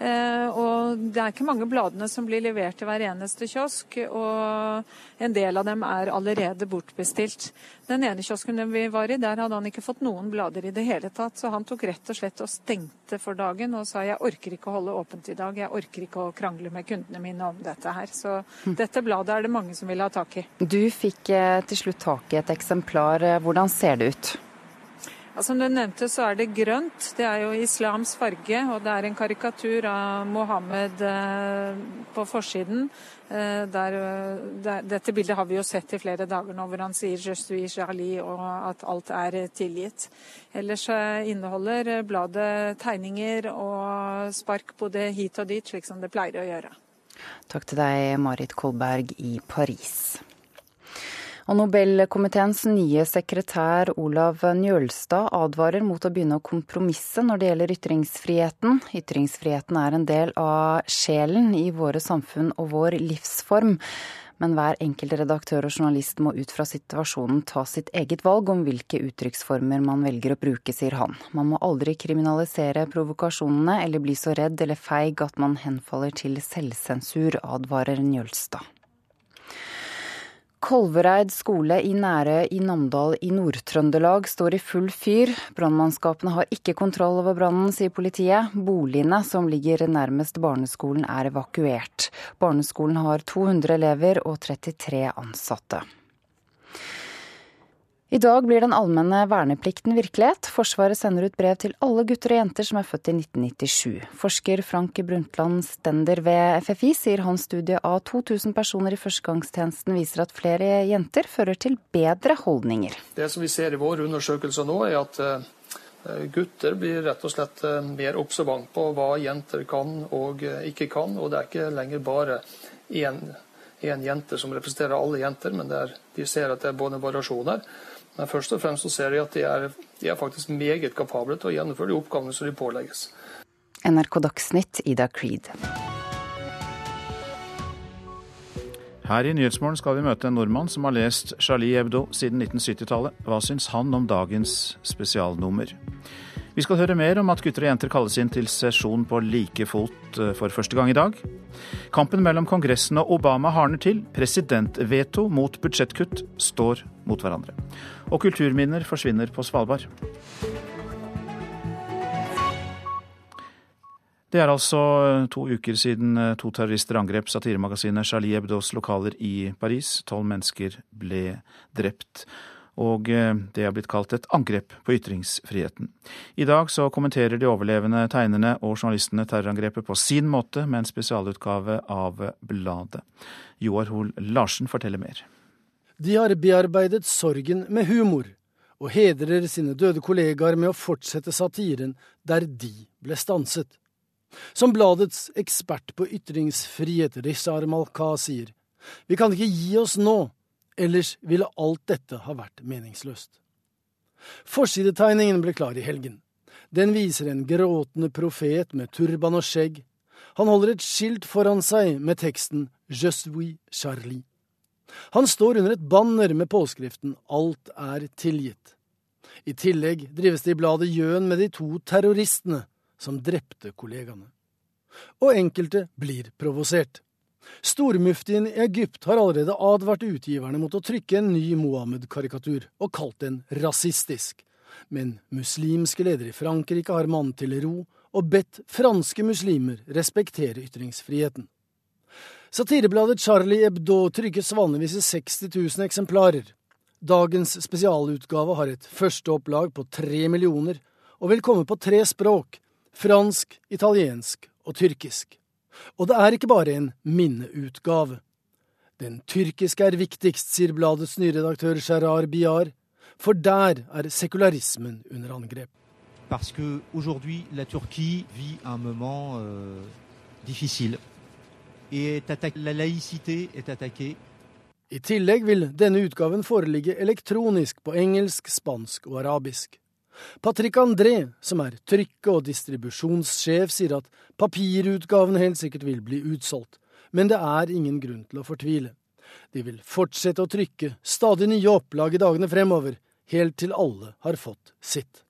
Eh, og det er ikke mange bladene som blir levert til hver eneste kiosk, og en del av dem er allerede bortbestilt. Den ene kiosken vi var i, der hadde han ikke fått noen blader i det hele tatt, så han tok rett og slett og stengte for dagen og sa jeg orker ikke å holde åpent i dag, jeg orker ikke å krangle med kundene mine om dette her. Så hm. dette bladet er det mange som vil ha tak i. Du fikk eh, til slutt tak i et eksemplar. Hvordan ser det ut? Ja, som du nevnte, så er det grønt. Det er jo islams farge, og det er en karikatur av Mohammed eh, på forsiden. Eh, der, eh, der, dette bildet har vi jo sett i flere dager nå, hvor han sier 'je suis Charlie' og at alt er tilgitt. Ellers inneholder bladet tegninger og spark både hit og dit, slik som det pleier å gjøre. Takk til deg, Marit Kolberg i Paris. Og Nobelkomiteens nye sekretær Olav Njølstad advarer mot å begynne å kompromisse når det gjelder ytringsfriheten. Ytringsfriheten er en del av sjelen i våre samfunn og vår livsform. Men hver enkelt redaktør og journalist må ut fra situasjonen ta sitt eget valg om hvilke uttrykksformer man velger å bruke, sier han. Man må aldri kriminalisere provokasjonene eller bli så redd eller feig at man henfaller til selvsensur, advarer Njølstad. Kolvereid skole i Nærøy i Namdal i Nord-Trøndelag står i full fyr. Brannmannskapene har ikke kontroll over brannen, sier politiet. Boligene som ligger nærmest barneskolen er evakuert. Barneskolen har 200 elever og 33 ansatte. I dag blir den allmenne verneplikten virkelighet. Forsvaret sender ut brev til alle gutter og jenter som er født i 1997. Forsker Frank Brundtland Stender ved FFI sier hans studie av 2000 personer i førstegangstjenesten viser at flere jenter fører til bedre holdninger. Det som vi ser i våre undersøkelser nå, er at eh, gutter blir rett og slett eh, mer observant på hva jenter kan og eh, ikke kan. Og det er ikke lenger bare én, én jente som representerer alle jenter, men er, de ser at det er både variasjoner. Men først og fremst så ser de at de er, de er faktisk meget kapable til å gjennomføre de oppgavene som de pålegges. NRK Dagsnytt, Ida Creed. Her i Nyhetsmorgen skal vi møte en nordmann som har lest Charlie Hebdo siden 1970-tallet. Hva syns han om dagens spesialnummer? Vi skal høre mer om at gutter og jenter kalles inn til sesjon på like fot eh, for første gang i dag. Kampen mellom Kongressen og Obama hardner til. Presidentveto mot budsjettkutt står mot hverandre. Og kulturminner forsvinner på Svalbard. Det er altså eh, to uker siden eh, to terrorister angrep satiremagasinet Charlie Hebdos lokaler i Paris. Tolv mennesker ble drept og eh, det er blitt kalt et angrep på ytringsfriheten. I dag så kommenterer de overlevende tegnerne og journalistene terrorangrepet på sin måte med en spesialutgave av bladet. Joar Hoel Larsen forteller mer. De har bearbeidet sorgen med humor, og hedrer sine døde kollegaer med å fortsette satiren der de ble stanset. Som bladets ekspert på ytringsfrihet, Rishar Malka, sier, vi kan ikke gi oss nå, Ellers ville alt dette ha vært meningsløst. Forsidetegningen ble klar i helgen. Den viser en gråtende profet med turban og skjegg. Han holder et skilt foran seg med teksten Je suis Charlie. Han står under et banner med påskriften Alt er tilgitt. I tillegg drives det i bladet gjøn med de to terroristene som drepte kollegaene. Og enkelte blir provosert. Stormuftien i Egypt har allerede advart utgiverne mot å trykke en ny Mohammed-karikatur, og kalt den rasistisk. Men muslimske ledere i Frankrike har mannen til ro og bedt franske muslimer respektere ytringsfriheten. Satirebladet Charlie Hebdo trykkes vanligvis i 60 000 eksemplarer. Dagens spesialutgave har et førsteopplag på tre millioner, og vil komme på tre språk – fransk, italiensk og tyrkisk. Og det er ikke bare en minneutgave. Den tyrkiske er viktigst, sier bladets nyredaktør Gerard Biar, for der er sekularismen under angrep. Parce que aujourd'hui la Turquie vit un moment euh, difficile et la laïcité est attaquée. I tillegg vil denne utgaven foreligge elektronisk på engelsk, spansk og arabisk. Patrick André, som er trykke- og distribusjonssjef, sier at papirutgaven helt sikkert vil bli utsolgt, men det er ingen grunn til å fortvile. De vil fortsette å trykke stadig nye opplag i dagene fremover, helt til alle har fått sitt.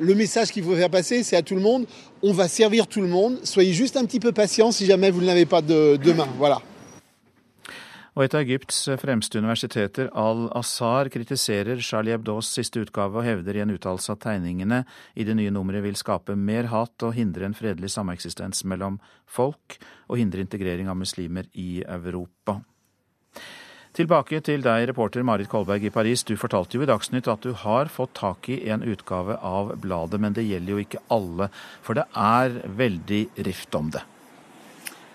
Le message qu'il faut faire passer, c'est à tout le monde, on va servir tout le monde. Soyez juste un petit peu patient si jamais vous ne l'avez pas de, demain. Voilà. Og et av Egypts fremste universiteter, Al-Azhar, kritiserer Charlie Hebdos siste utgave og hevder i en uttalelse at tegningene i det nye nummeret vil skape mer hat og hindre en fredelig sameksistens mellom folk, og hindre integrering av muslimer i Europa. Tilbake til deg, reporter Marit Kolberg i Paris. Du fortalte jo i Dagsnytt at du har fått tak i en utgave av bladet, men det gjelder jo ikke alle, for det er veldig rift om det.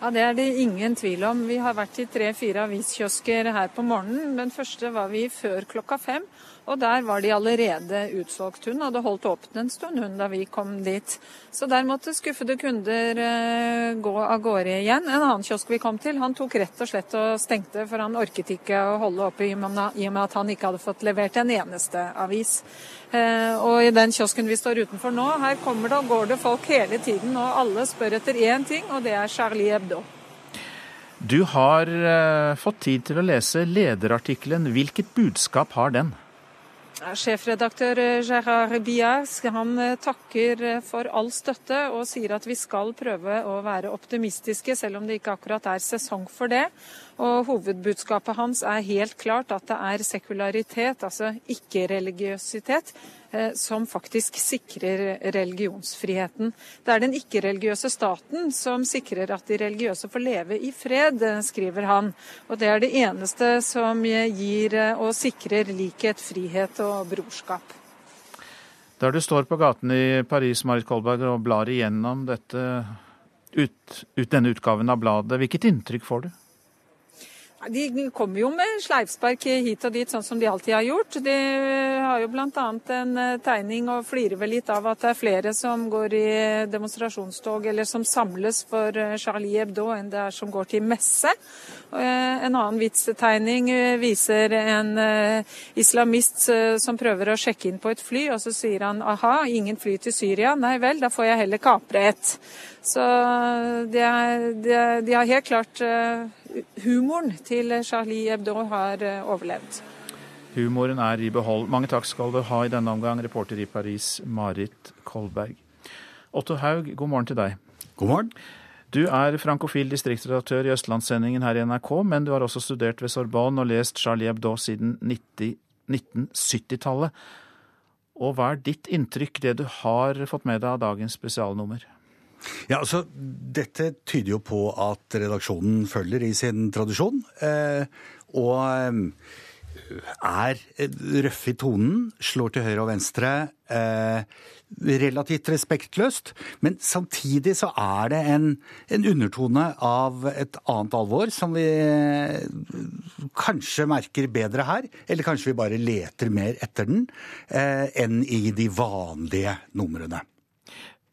Ja, Det er det ingen tvil om. Vi har vært i tre-fire aviskiosker her på morgenen. Den første var vi før klokka fem. Og der var de allerede utsolgt. Hun hadde holdt åpent en stund hun da vi kom dit. Så der måtte skuffede kunder uh, gå av gårde igjen. En annen kiosk vi kom til, han tok rett og slett og stengte, for han orket ikke å holde oppe i og med at han ikke hadde fått levert en eneste avis. Uh, og i den kiosken vi står utenfor nå, her kommer det og går det folk hele tiden, og alle spør etter én ting, og det er Charlie Hebdo. Du har uh, fått tid til å lese lederartikkelen. Hvilket budskap har den? Sjefredaktør eh, Gerard Bias eh, takker eh, for all støtte og sier at vi skal prøve å være optimistiske, selv om det ikke akkurat er sesong for det. Og Hovedbudskapet hans er helt klart at det er sekularitet, altså ikke-religiøsitet, Eh, som faktisk sikrer religionsfriheten. Det er den ikke-religiøse staten som sikrer at de religiøse får leve i fred, eh, skriver han. Og det er det eneste som gir eh, og sikrer likhet, frihet og brorskap. Der du står på gaten i Paris Marit Kolberg, og blar igjennom dette, ut, ut denne utgaven av bladet, hvilket inntrykk får du? De kommer jo med sleivspark hit og dit, sånn som de alltid har gjort. De har jo bl.a. en eh, tegning og flirer vel litt av at det er flere som går i demonstrasjonstog eller som samles for eh, Charlie Hebdo enn det er som går til messe. Eh, en annen vitstegning viser en islamist som prøver å sjekke inn på et fly, og så sier han aha, ingen fly til Syria. Nei vel, da får jeg heller kapre et. Så de, er, de, de har helt klart humoren til Charlie Hebdo har eh, overlevd. Humoren er i behold. Mange takk skal du ha i denne omgang, reporter i Paris, Marit Kolberg. Otto Haug, god morgen til deg. God morgen. Du er frankofil distriktsredaktør i Østlandssendingen her i NRK, men du har også studert ved Sorbonne og lest Charlie Hebdo siden 1970-tallet. Og hva er ditt inntrykk, det du har fått med deg av dagens spesialnummer? Ja, altså, Dette tyder jo på at redaksjonen følger i sin tradisjon. Eh, og eh, er røff i tonen, slår til høyre og venstre. Eh, relativt respektløst. Men samtidig så er det en, en, undertone av et annet alvor som vi eh, kanskje merker bedre her. Eller kanskje vi bare leter mer etter den eh, enn i de vanlige numrene.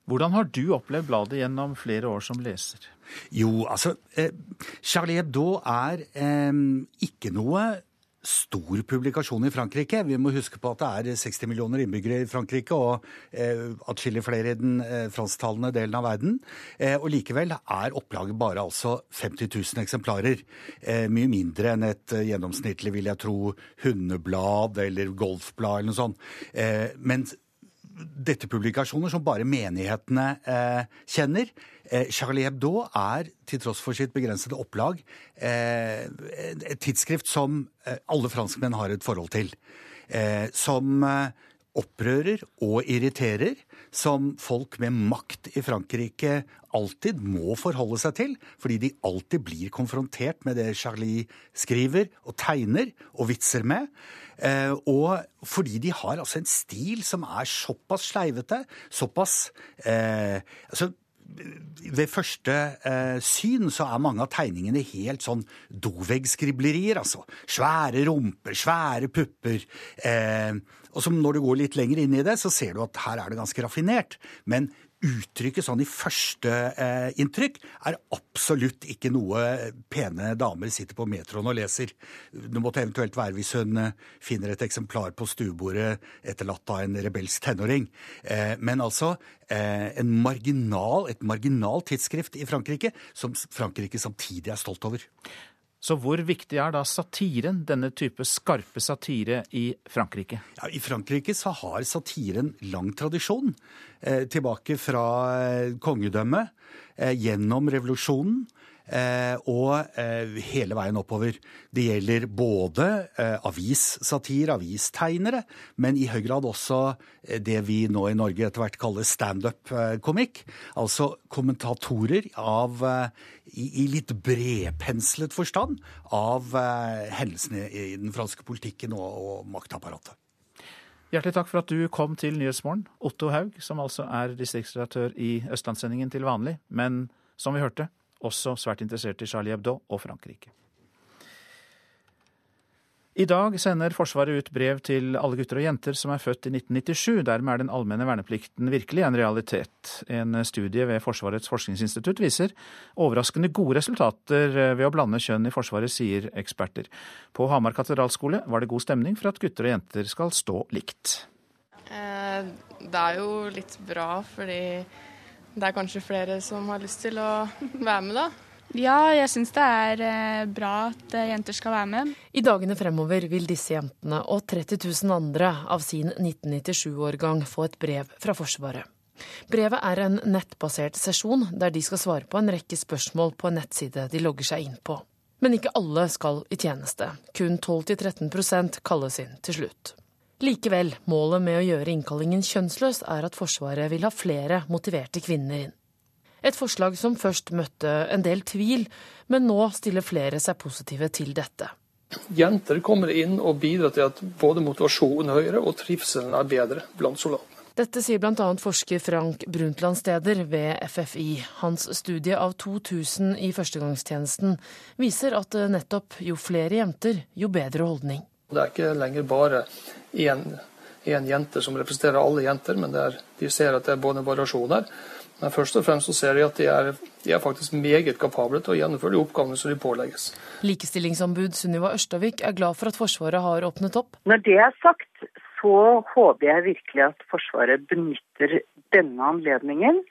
Hvordan har du opplevd bladet gjennom flere år som leser? Jo, altså eh, Charlie Hebdo er eh, ikke noe stor publikasjon i Frankrike. Vi må huske på at det er 60 millioner innbyggere i Frankrike, og eh, atskillig flere i den eh, fransktalende delen av verden. Eh, og likevel er opplaget bare altså 50 000 eksemplarer. Eh, mye mindre enn et eh, gjennomsnittlig, vil jeg tro, hundeblad eller golfblad eller noe sånt. Eh, men dette publikasjoner som bare menighetene eh, kjenner. Eh, Charlie Hebdo er, til tross for sitt begrensede opplag, eh, et tidsskrift som eh, alle franskmenn har et forhold til. Eh, som eh, opprører og irriterer, som folk med makt i Frankrike alltid må forholde seg til, fordi de alltid blir konfrontert med det Charlie skriver og tegner og vitser med. Eh, og fordi de har altså en stil som er såpass sleivete, såpass eh, altså ved første eh, syn så er mange av tegningene helt sånn doveggskriblerier, altså. Svære rumper, svære pupper. Eh, og som når du går litt lenger inn i det, så ser du at her er det ganske raffinert. Men uttrykket sånn i første eh, er absolutt ikke noe pene damer sitter på metroen og leser. Det måtte eventuelt være hvis hun eh, finner et eksemplar på stuebordet etterlatt av en rebelsk tenåring. Eh, men altså eh, marginal, et marginalt tidsskrift i Frankrike som Frankrike samtidig er stolt over. Så hvor viktig er da satiren, denne type skarpe satire, i Frankrike? Ja, I Frankrike så har satiren lang tradisjon. Eh, tilbake fra eh, kongedømmet, eh, gjennom revolusjonen. Eh, og eh, hele veien oppover. Det gjelder både eh, avissatir, avistegnere, men i høy grad også det vi nå i Norge etter hvert kaller standup-komikk. Altså kommentatorer av, i, litt bredpenslet forstand av hendelsene i den franske politikken og maktapparatet. Hjertelig takk for at du kom til Nyhetsmorgen, Otto Haug, som altså er distriktsredaktør i Østlandssendingen til vanlig, men som vi hørte, også svært interessert i Charlie Hebdo og Frankrike. I dag sender Forsvaret ut brev til alle gutter og jenter som er født i 1997. Dermed er den allmenne verneplikten virkelig en realitet. En studie ved Forsvarets forskningsinstitutt viser overraskende gode resultater ved å blande kjønn i Forsvaret, sier eksperter. På Hamar katedralskole var det god stemning for at gutter og jenter skal stå likt. Eh, det er jo litt bra, fordi det er kanskje flere som har lyst til å være med, da. Ja, jeg syns det er eh, bra at eh, jenter skal være med. I dagene fremover vil disse jentene og 30 000 andre av sin 1997-årgang få et brev fra Forsvaret. Brevet er en nettbasert sesjon der de skal svare på en rekke spørsmål på en nettside de logger seg inn på. Men ikke alle skal i tjeneste. Kun 12-13% kalles inn til slutt. Likevel, målet med å gjøre innkallingen kjønnsløs er at Forsvaret vil ha flere motiverte kvinner inn. Et forslag som først møtte en del tvil, men nå stiller flere seg positive til dette. Jenter kommer inn og bidrar til at både motivasjonen er høyere og trivselen er bedre blant soldatene. Dette sier bl.a. forsker Frank Brundtland-Steder ved FFI. Hans studie av 2000 i førstegangstjenesten viser at nettopp jo flere jenter, jo bedre holdning. Det er ikke lenger bare én, jente som representerer alle jenter, men er, de ser at det er både variasjoner. Men først og fremst så ser de at de er, de er faktisk meget kapable til å gjennomføre de oppgavene som de pålegges. Likestillingsombud Sunniva Ørstavik er glad for at Forsvaret har åpnet opp. Når det er sagt, så håper jeg virkelig at Forsvaret benytter denne anledningen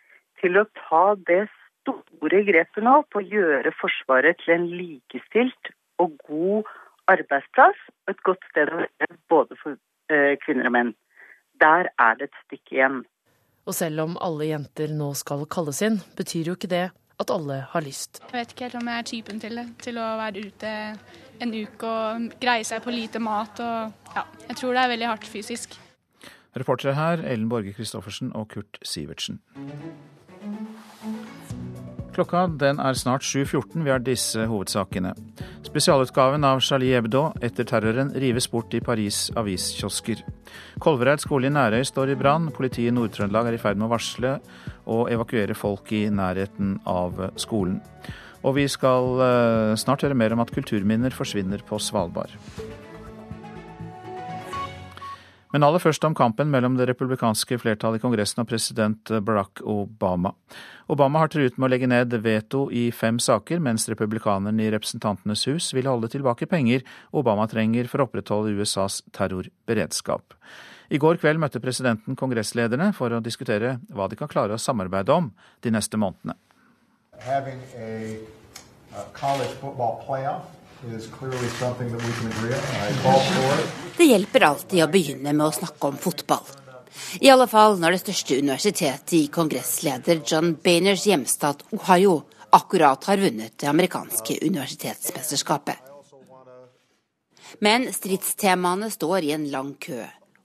til å ta det store grepet nå på å gjøre Forsvaret til en likestilt og god arbeidsplass og et godt sted å være både for eh, kvinner og menn. Der er det et stykke igjen. Og selv om alle jenter nå skal kalles inn, betyr jo ikke det at alle har lyst. Jeg vet ikke helt om jeg er typen til det. Til å være ute en uke og greie seg på lite mat og ja, jeg tror det er veldig hardt fysisk. Reportere her Ellen Borge Christoffersen og Kurt Sivertsen. Klokka den er snart 7.14. Vi har disse hovedsakene. Spesialutgaven av Charlie Hebdo etter terroren rives bort i Paris' aviskiosker. Kolvereid skole i Nærøy står i brann. Politiet i Nord-Trøndelag er i ferd med å varsle og evakuere folk i nærheten av skolen. Og vi skal eh, snart høre mer om at kulturminner forsvinner på Svalbard. Men aller først om kampen mellom det republikanske flertallet i Kongressen og president Barack Obama. Obama har truet med å legge ned veto i fem saker, mens republikanerne i Representantenes hus vil holde tilbake penger Obama trenger for å opprettholde USAs terrorberedskap. I går kveld møtte presidenten kongresslederne for å diskutere hva de kan klare å samarbeide om de neste månedene. Having a, a college playoff det hjelper alltid å begynne med å snakke om fotball. I alle fall når det største universitetet i kongressleder John Bainers hjemstat Ohio akkurat har vunnet det amerikanske universitetsmesterskapet. Men stridstemaene står i en lang kø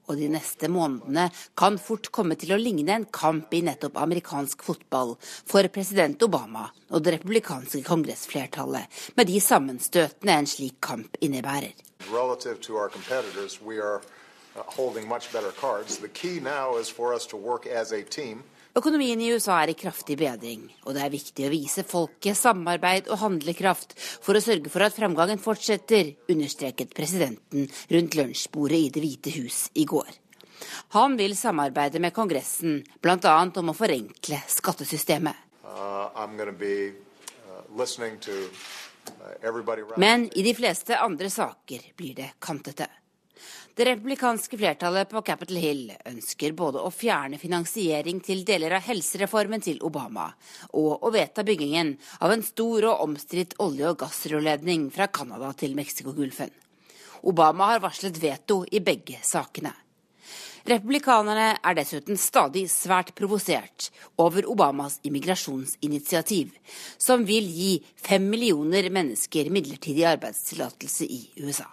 og de neste månedene kan fort komme til å ligne en kamp i nettopp amerikansk fotball for president Obama og det republikanske kongressflertallet, med de sammenstøtene en slik kamp innebærer. Uh, cards. The key now is for us to work as a team Økonomien i USA er i kraftig bedring, og det er viktig å vise folket samarbeid og handlekraft for å sørge for at framgangen fortsetter, understreket presidenten rundt lunsjbordet i Det hvite hus i går. Han vil samarbeide med Kongressen, bl.a. om å forenkle skattesystemet. Uh, uh, uh, Men i de fleste andre saker blir det kantete. Det republikanske flertallet på Capitol Hill ønsker både å fjerne finansiering til deler av helsereformen til Obama, og å vedta byggingen av en stor og omstridt olje- og gassrørledning fra Canada til Mexicogolfen. Obama har varslet veto i begge sakene. Republikanerne er dessuten stadig svært provosert over Obamas immigrasjonsinitiativ, som vil gi fem millioner mennesker midlertidig arbeidstillatelse i USA.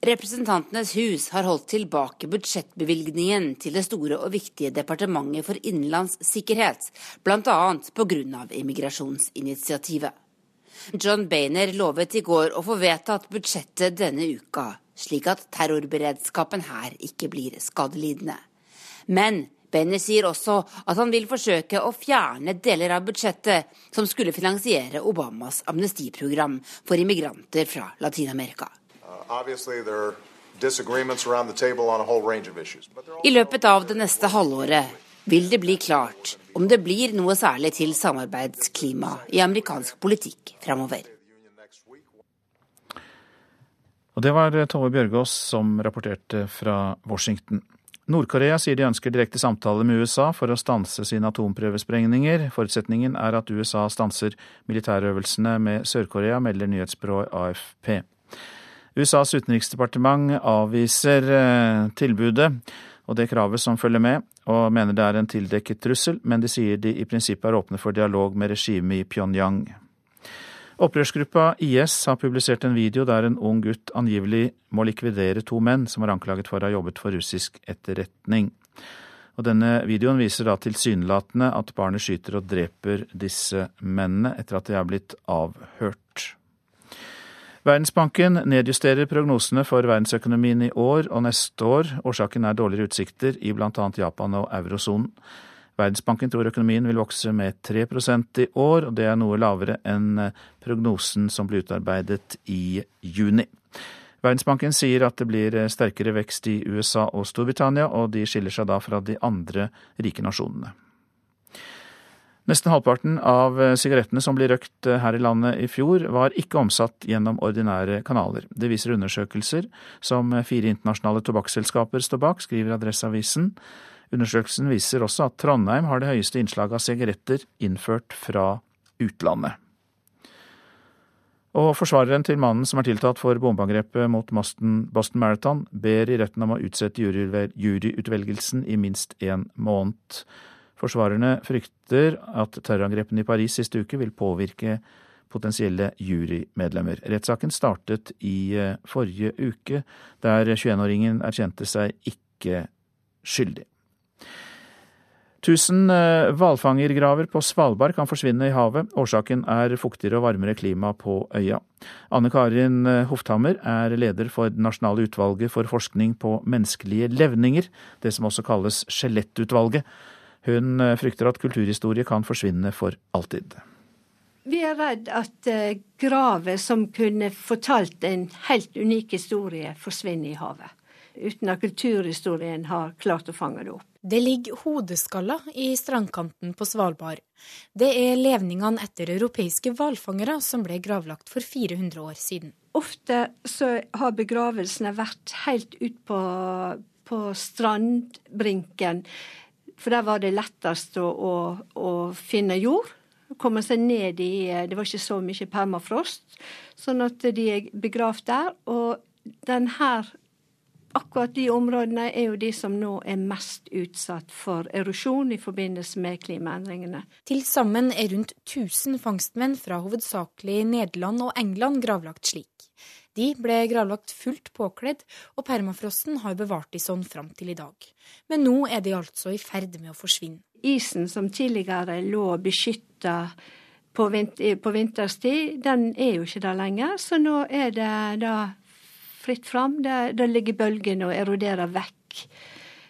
Representantenes hus har holdt tilbake budsjettbevilgningen til det store og viktige departementet for innenlands sikkerhet, bl.a. pga. immigrasjonsinitiativet. John Bainer lovet i går å få vedtatt budsjettet denne uka, slik at terrorberedskapen her ikke blir skadelidende. Men Bainer sier også at han vil forsøke å fjerne deler av budsjettet som skulle finansiere Obamas amnestiprogram for immigranter fra Latin-Amerika. I løpet av det neste halvåret vil det bli klart om det blir noe særlig til samarbeidsklima i amerikansk politikk framover. Og det var Tove Bjørgaas som rapporterte fra Washington. Nord-Korea sier de ønsker direkte samtale med USA for å stanse sine atomprøvesprengninger. Forutsetningen er at USA stanser militærøvelsene med Sør-Korea, melder nyhetsbyrået AFP. USAs utenriksdepartement avviser eh, tilbudet og det kravet som følger med, og mener det er en tildekket trussel, men de sier de i prinsippet er åpne for dialog med regimet i Pyongyang. Opprørsgruppa IS har publisert en video der en ung gutt angivelig må likvidere to menn som er anklaget for å ha jobbet for russisk etterretning. Og denne videoen viser da tilsynelatende at barnet skyter og dreper disse mennene etter at de er blitt avhørt. Verdensbanken nedjusterer prognosene for verdensøkonomien i år og neste år. Årsaken er dårligere utsikter i bl.a. Japan og eurosonen. Verdensbanken tror økonomien vil vokse med 3% i år, og det er noe lavere enn prognosen som ble utarbeidet i juni. Verdensbanken sier at det blir sterkere vekst i USA og Storbritannia, og de skiller seg da fra de andre rike nasjonene. Nesten halvparten av eh, sigarettene som ble røkt eh, her i landet i fjor, var ikke omsatt gjennom ordinære kanaler. Det viser undersøkelser som fire internasjonale tobakksselskaper står bak, skriver Adresseavisen. Undersøkelsen viser også at Trondheim har det høyeste innslaget av sigaretter innført fra utlandet. Og forsvareren til mannen som er tiltalt for bombeangrepet mot Boston Marathon, ber i retten om å utsette juryutvelgelsen i minst én måned. Forsvarerne frykter at terrorangrepene i Paris siste uke vil påvirke potensielle jurymedlemmer. Rettssaken startet i eh, forrige uke, der 21-åringen erkjente seg ikke skyldig. Tusen eh, hvalfangergraver på Svalbard kan forsvinne i havet. Årsaken er fuktigere og varmere klima på øya. Anne Karin eh, Hofthammer er leder for det nasjonale utvalget for forskning på menneskelige levninger, det som også kalles Skjelettutvalget. Hun eh, frykter at kulturhistorie kan forsvinne for alltid. Vi er redd at eh, graver som kunne fortalt en helt unik historie, forsvinner i havet. Uten at kulturhistorien har klart å fange det opp. Det ligger hodeskaller i strandkanten på Svalbard. Det er levningene etter europeiske hvalfangere som ble gravlagt for 400 år siden. Ofte så har begravelsene vært helt ut på, på strandbrinken for der var det lettest å, å, å finne jord. Komme seg ned i Det var ikke så mye permafrost. Sånn at de er begravd der. Og den her Akkurat de områdene er jo de som nå er mest utsatt for erosjon i forbindelse med klimaendringene. Til sammen er rundt 1000 fangstmenn fra hovedsakelig Nederland og England gravlagt slik. De ble gravlagt fullt påkledd, og permafrosten har bevart de sånn fram til i dag. Men nå er de altså i ferd med å forsvinne. Isen som tidligere lå beskytta på, på vinterstid, den er jo ikke der lenger. Så nå er det da fritt fram. Da ligger bølgene og eroderer vekk.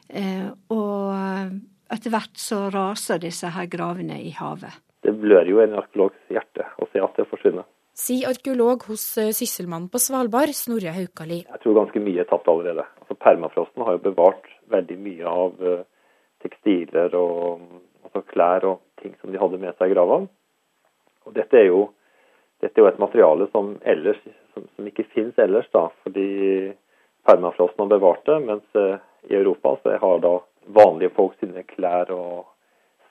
Eh, og etter hvert så raser disse her gravene i havet. Det blør jo en arkeologs hjerte å se at det forsvinner. Sier arkeolog hos eh, Sysselmannen på Svalbard, Snorre Haukali. Jeg tror ganske mye er tapt allerede. Altså, permafrosten har jo bevart veldig mye av uh, tekstiler og altså, klær og ting som de hadde med seg i grava. Og dette er jo, dette er jo et materiale som, ellers, som, som ikke finnes ellers, da, fordi permafrosten har bevart det, mens uh, i Europa så har da vanlige folk sine klær og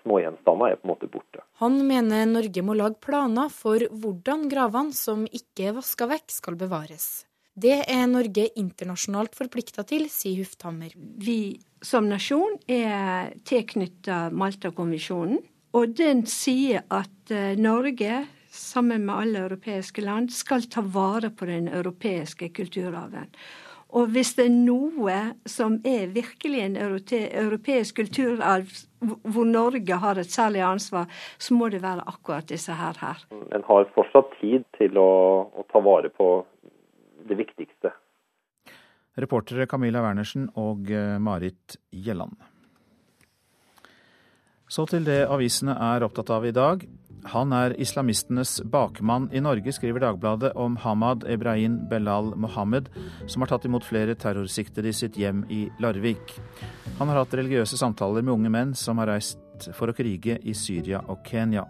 smågjenstander er på en måte borte. Han mener Norge må lage planer for hvordan gravene som ikke er vaska vekk, skal bevares. Det er Norge internasjonalt forplikta til, sier Hufthammer. Vi som nasjon er tilknytta Malta-konvensjonen, og den sier at eh, Norge, sammen med alle europeiske land, skal ta vare på den europeiske kulturarven. Og hvis det er noe som er virkelig en europeisk kulturarv hvor Norge har et særlig ansvar, så må det være akkurat disse her. her. En har fortsatt tid til å, å ta vare på det viktigste. Reportere Camilla Wernersen og eh, Marit Gjelland. Så til det avisene er opptatt av i dag. Han er islamistenes bakmann i Norge, skriver Dagbladet om Hamad Ebrahim Belal Mohammed, som har tatt imot flere terrorsiktede i sitt hjem i Larvik. Han har hatt religiøse samtaler med unge menn som har reist for å krige i Syria og Kenya.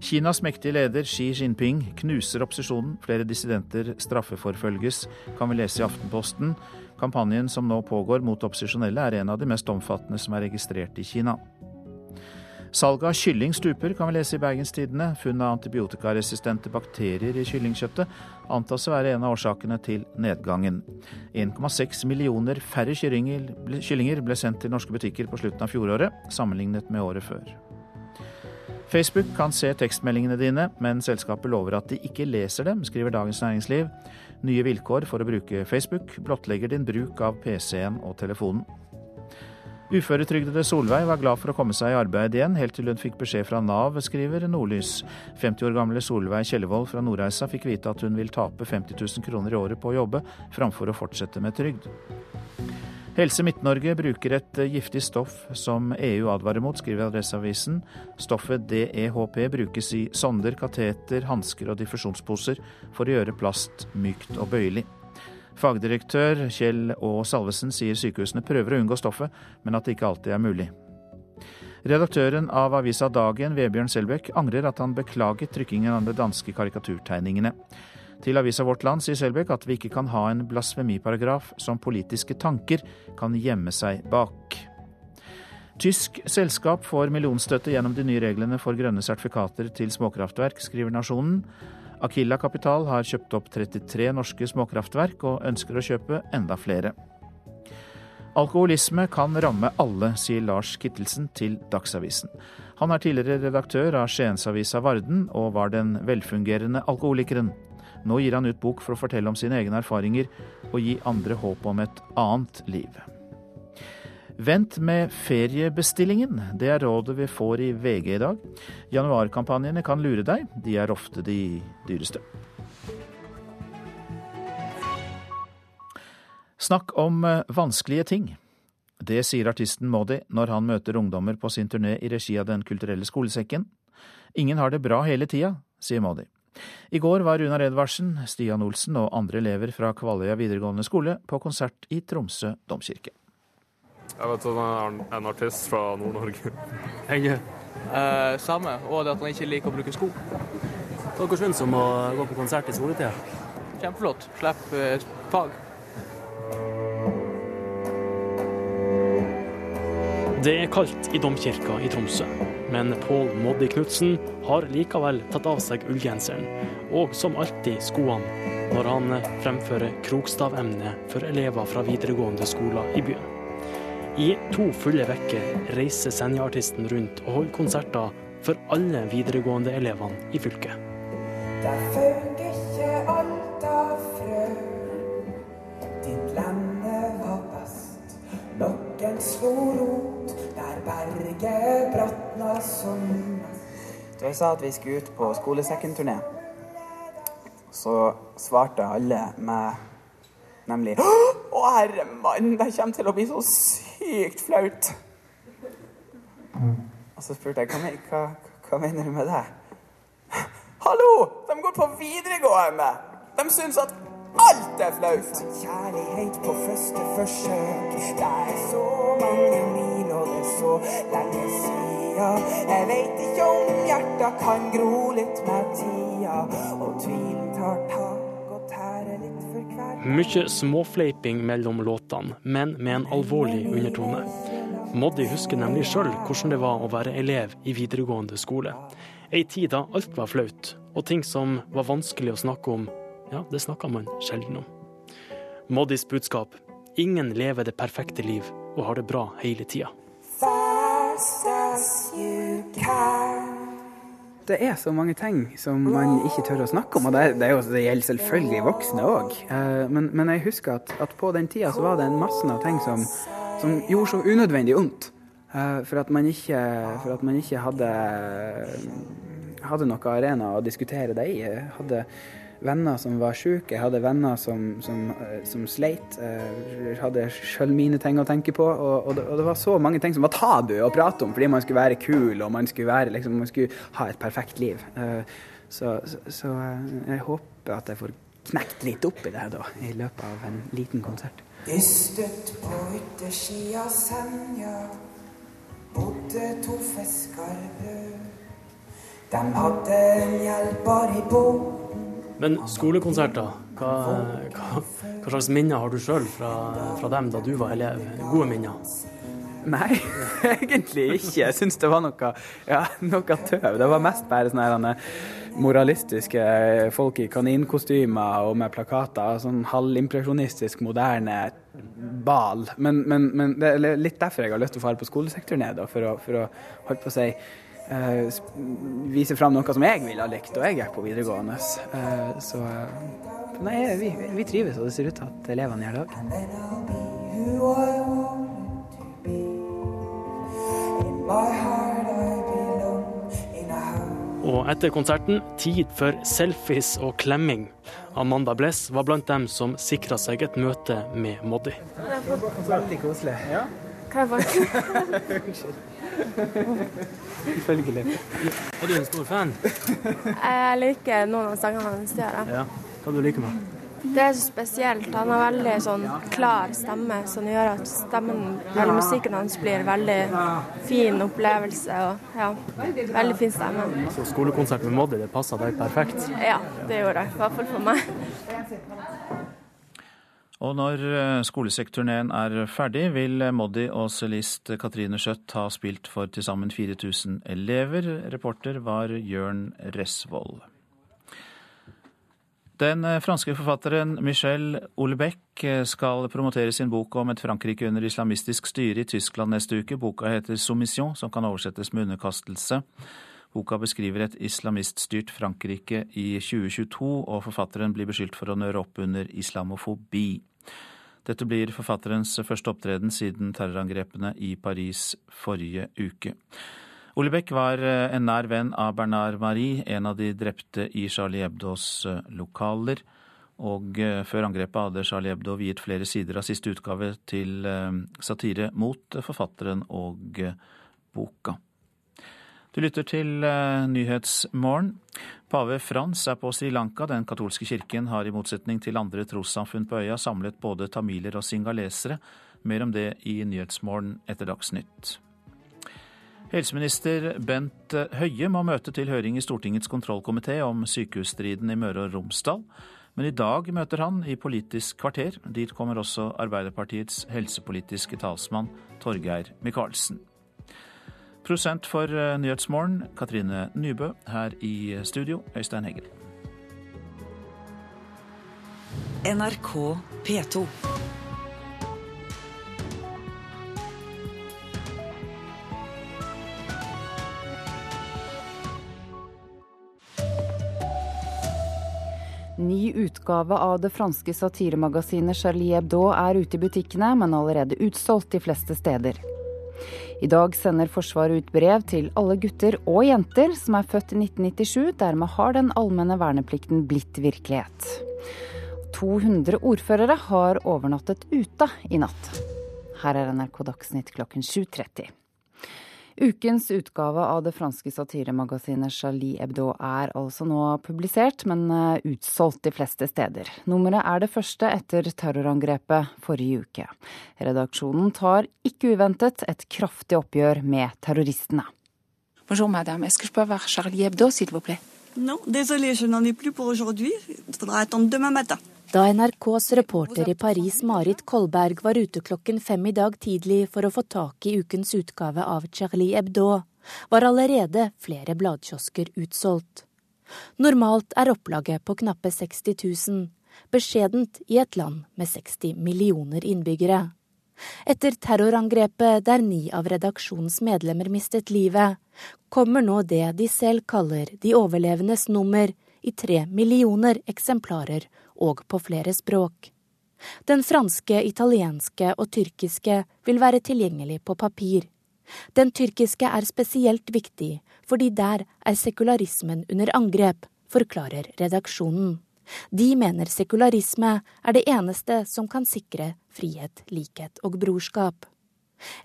Kinas mektige leder Xi Jinping knuser opposisjonen. Flere dissidenter straffeforfølges, kan vi lese i Aftenposten. Kampanjen som nå pågår mot opposisjonelle, er en av de mest omfattende som er registrert i Kina. Salget av kylling stuper, kan vi lese i Bergenstidene. Funn av antibiotikaresistente bakterier i kyllingkjøttet antas å være en av årsakene til nedgangen. 1,6 millioner færre kyllinger ble sendt til norske butikker på slutten av fjoråret, sammenlignet med året før. Facebook kan se tekstmeldingene dine, men selskapet lover at de ikke leser dem, skriver Dagens Næringsliv. Nye vilkår for å bruke Facebook blottlegger din bruk av PC-en og telefonen. Uføretrygdede Solveig var glad for å komme seg i arbeid igjen, helt til hun fikk beskjed fra Nav, skriver Nordlys. 50 år gamle Solveig Kjellevold fra Nordreisa fikk vite at hun vil tape 50 000 kroner i året på å jobbe, framfor å fortsette med trygd. Helse Midt-Norge bruker et giftig stoff som EU advarer mot, skriver Adresseavisen. Stoffet DEHP brukes i sonder, kateter, hansker og diffusjonsposer for å gjøre plast mykt og bøyelig. Fagdirektør Kjell Å Salvesen sier sykehusene prøver å unngå stoffet, men at det ikke alltid er mulig. Redaktøren av avisa Dagen, Vebjørn Selbekk, angrer at han beklaget trykkingen av de danske karikaturtegningene. Til avisa Vårt Land sier Selbekk at vi ikke kan ha en blasfemiparagraf som politiske tanker kan gjemme seg bak. Tysk selskap får millionstøtte gjennom de nye reglene for grønne sertifikater til småkraftverk, skriver Nasjonen. Akilla Kapital har kjøpt opp 33 norske småkraftverk og ønsker å kjøpe enda flere. Alkoholisme kan ramme alle, sier Lars Kittelsen til Dagsavisen. Han er tidligere redaktør av Skiensavisa Varden og var den velfungerende alkoholikeren. Nå gir han ut bok for å fortelle om sine egne erfaringer og gi andre håp om et annet liv. Vent med feriebestillingen. Det er rådet vi får i VG i dag. Januarkampanjene kan lure deg. De er ofte de dyreste. Snakk om eh, vanskelige ting. Det sier artisten Modi når han møter ungdommer på sin turné i regi av Den kulturelle skolesekken. Ingen har det bra hele tida, sier Modi. I går var Runar Edvardsen, Stian Olsen og andre elever fra Kvaløya videregående skole på konsert i Tromsø domkirke. Jeg vet at han er en artist fra Nord-Norge. Jeg eh, Samme, og det at han ikke liker å bruke sko. Hva syns om å gå på konsert i soletida? Kjempeflott. Slipp eh, fag. Det er kaldt i domkirka i Tromsø, men Pål Moddi Knutsen har likevel tatt av seg ullgenseren, og som alltid skoene, når han fremfører krokstavemnet for elever fra videregående skoler i byen. I to fulle uker reiser Senja-artisten rundt og holder konserter for alle videregående elevene i fylket. Der faug ikke alt av frø, ditt lande var best. Noen slo rot der berget bratna som Da jeg sa at vi skulle ut på skolesekkenturné, så svarte alle med nemlig Å, herre mann, det kommer til å bli så sykt flaut. Og så spurte jeg hva, hva, hva mener du med det? Hallo! De går på videregående! De syns at alt er flaut! Kjærlighet på første forsøk. Det er så mange mil, og det er så lenge sia. Jeg veit ikke om hjerta kan gro litt med tida, og tvilen tar tak Mye småfleiping mellom låtene, men med en alvorlig undertone. Moddi husker nemlig sjøl hvordan det var å være elev i videregående skole. Ei tid da alt var flaut, og ting som var vanskelig å snakke om, ja, det snakka man sjelden om. Moddis budskap ingen lever det perfekte liv og har det bra hele tida. Fast as you can. Det er så mange ting som man ikke tør å snakke om, og det, det, jo, det gjelder selvfølgelig voksne òg. Men, men, jeg husker at, at, på den tida så var det en masse av ting som, som gjorde så unødvendig vondt. For at man ikke, at man ikke hadde, hadde noe arena å diskutere det i. Hadde venner som var syke, jeg hadde venner som, som, som sleit. Jeg hadde sjøl mine ting å tenke på. Og, og, det, og, det, var så mange ting som var tabu å prate om fordi man skulle være kul og man skulle, være, liksom, man skulle ha et perfekt liv. Så, så, så jeg håper at jeg får knekt litt opp i det da, i løpet av en liten konsert. Dystet på yttersida Senja bodde to fiskarbrød. De hadde en hjelper i båten. Men skolekonserter, hva, hva, hva, slags minner har du sjøl fra, fra, dem da du var elev? Gode minner? Nei, egentlig ikke. Jeg syns det var noe, ja, noe tøv. Det var mest bare sånne moralistiske folk i kaninkostymer og med plakater. Sånn halvimpresjonistisk, moderne bal. Men, men, men, det er litt derfor jeg har lyst til å fare på skolesektorturné, for, å, for å holde på å si uh, vise fram noe som jeg ville ha likt, og jeg gikk på videregående. Uh, så uh, nei, vi, vi, trives, og det ser ut til at elevene gjør det òg. Og etter konserten tid for selfies og klemming. Amanda Bless var blant dem som sikra seg et møte med Moddi. Veldig koselig. Ja. Hva var det? Selvfølgelig. Er du en stor fan? Jeg liker noen av sangene hans. Ja. Hva du liker med det er så spesielt. Han har veldig sånn klar stemme, som gjør at stemmen, eller musikken hans blir veldig fin opplevelse. Og ja, veldig fin stemme. Så skolekonsert med Moddi, det passa deg perfekt? Ja, det gjorde det. I hvert fall for meg. Og når skolesekkturneen er ferdig, vil Moddi og cellist Katrine Skjøtt ha spilt for til sammen 4000 elever. Reporter var Jørn Resvoll. Den eh, franske forfatteren Michel Olebec eh, skal promotere sin bok om et Frankrike under islamistisk styre i Tyskland neste uke. Boka heter 'Soumission', som kan oversettes med underkastelse. Boka beskriver et islamiststyrt Frankrike i 2022, og forfatteren blir beskyldt for å nøre opp under islamofobi. Dette blir forfatterens første opptreden siden terrorangrepene i Paris forrige uke. Ole Beck var eh, en nær venn av Bernard Marie, en av de drepte i Charlie Hebdos eh, lokaler. Og eh, før angrepet hadde Charlie Hebdo viet flere sider av siste utgave til satire mot forfatteren og boka. Du lytter til Nyhetsmorgen. Pave Frans er på Sri Lanka. Den katolske kirken har i motsetning til andre trossamfunn på øya samlet både tamiler og singalesere. Mer om det i Nyhetsmorgen etter Dagsnytt. Helseminister Bent Høie må møte til høring i Stortingets kontrollkomité om sykehusstriden i Møre og Romsdal. Men i dag møter han i Politisk kvarter. Dit kommer også Arbeiderpartiets helsepolitiske talsmann Torgeir Micaelsen. Prosent for eh, Nyhetsmorgen, Katrine Nybø. Her i studio, Øystein Heggen. NRK P2. Ny utgave av det franske satiremagasinet Charlie Hebdo er ute i butikkene, men allerede utsolgt de fleste steder. I dag sender Forsvaret ut brev til alle gutter og jenter som er født i 1997. Dermed har den allmenne verneplikten blitt virkelighet. 200 ordførere har overnattet ute i natt. Her er NRK Dagsnytt klokken 7.30. Ukens utgave av det franske satiremagasinet Charlie Hebdo er altså nå publisert, men eh, utsolgt de fleste steder. Nummeret er det første etter terrorangrepet forrige uke. Redaksjonen tar ikke uventet et kraftig oppgjør med terroristene. Bonjour madame, est-ce que je peux avoir Charlie Hebdo s'il vous plaît? Non, désolé, je n'en ai plus pour aujourd'hui. Il faudra attendre demain matin. Da NRKs reporter i Paris Marit Kolberg var ute klokken fem i dag tidlig for å få tak i ukens utgave av Charlie Hebdo, var allerede flere bladkiosker utsolgt. Normalt er opplaget på knappe 60 000, beskjedent i et land med 60 millioner innbyggere. Etter terrorangrepet der ni av redaksjonens medlemmer mistet livet, kommer nå det de selv kaller de overlevendes nummer i tre millioner eksemplarer og på flere språk. Den franske, italienske og tyrkiske vil være tilgjengelig på papir. Den tyrkiske er spesielt viktig, fordi der er sekularismen under angrep, forklarer redaksjonen. De mener sekularisme er det eneste som kan sikre frihet, likhet og brorskap.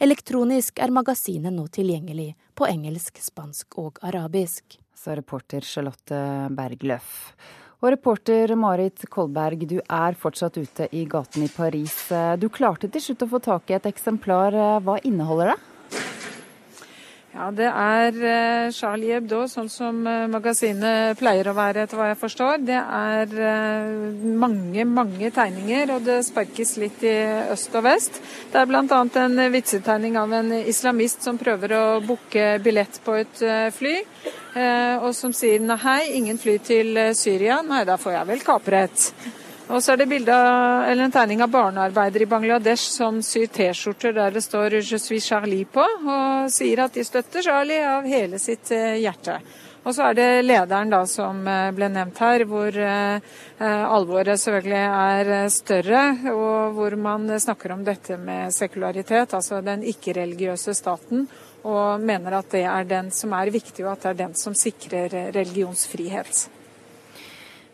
Elektronisk er magasinet nå tilgjengelig på engelsk, spansk og arabisk. Så reporter Charlotte Bergløff. Og reporter Marit Kolberg, du er fortsatt ute i gaten i Paris. Du klarte til slutt å få tak i et eksemplar. Hva inneholder det? Ja, Det er eh, Charlie Hebdo, sånn som eh, magasinet pleier å være, etter hva jeg forstår. Det er eh, mange, mange tegninger, og det sparkes litt i øst og vest. Det er bl.a. en vitsetegning av en islamist som prøver å booke billett på et fly. Og som sier nei, ingen fly til Syria. Nei, da får jeg vel kaprett. Og så er det av, en tegning av barnearbeidere i Bangladesh som syr T-skjorter der det står 'Je suis Charlie' på, og sier at de støtter Charlie av hele sitt eh, hjerte. Og så er det lederen da som eh, ble nevnt her, hvor eh, alvoret selvfølgelig er større, og hvor man snakker om dette med sekularitet, altså den ikke-religiøse staten, og mener at det er den som er viktig, og at det er den som sikrer religionsfrihet.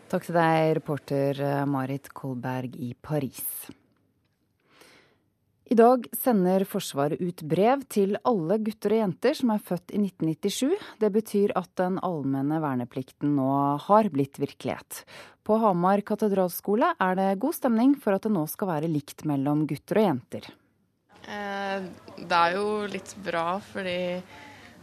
Takk til deg, reporter eh, Marit Kolberg i Paris. I dag sender Forsvaret ut brev til alle gutter og jenter som er født i 1997. Det betyr at den allmenne verneplikten nå har blitt virkelighet. På Hamar katedralskole er det god stemning for at det nå skal være likt mellom gutter og jenter. Eh, det er jo litt bra, fordi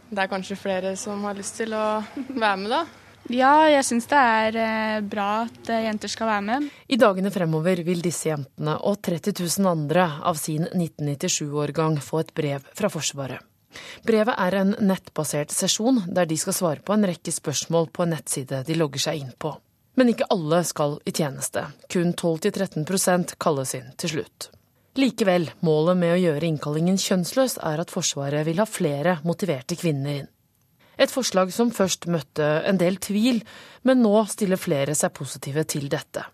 det er kanskje flere som har lyst til å være med, da. Ja, jeg syns det er eh, bra at eh, jenter skal være med. I dagene fremover vil disse jentene og 30 000 andre av sin 1997-årgang få et brev fra Forsvaret. Brevet er en nettbasert sesjon der de skal svare på en rekke spørsmål på en nettside de logger seg inn på. Men ikke alle skal i tjeneste. Kun 12-13% kalles inn til slutt. Likevel, målet med å gjøre innkallingen kjønnsløs er at Forsvaret vil ha flere motiverte kvinner inn. Et forslag som først møtte en del tvil, men nå stiller flere seg positive til dette.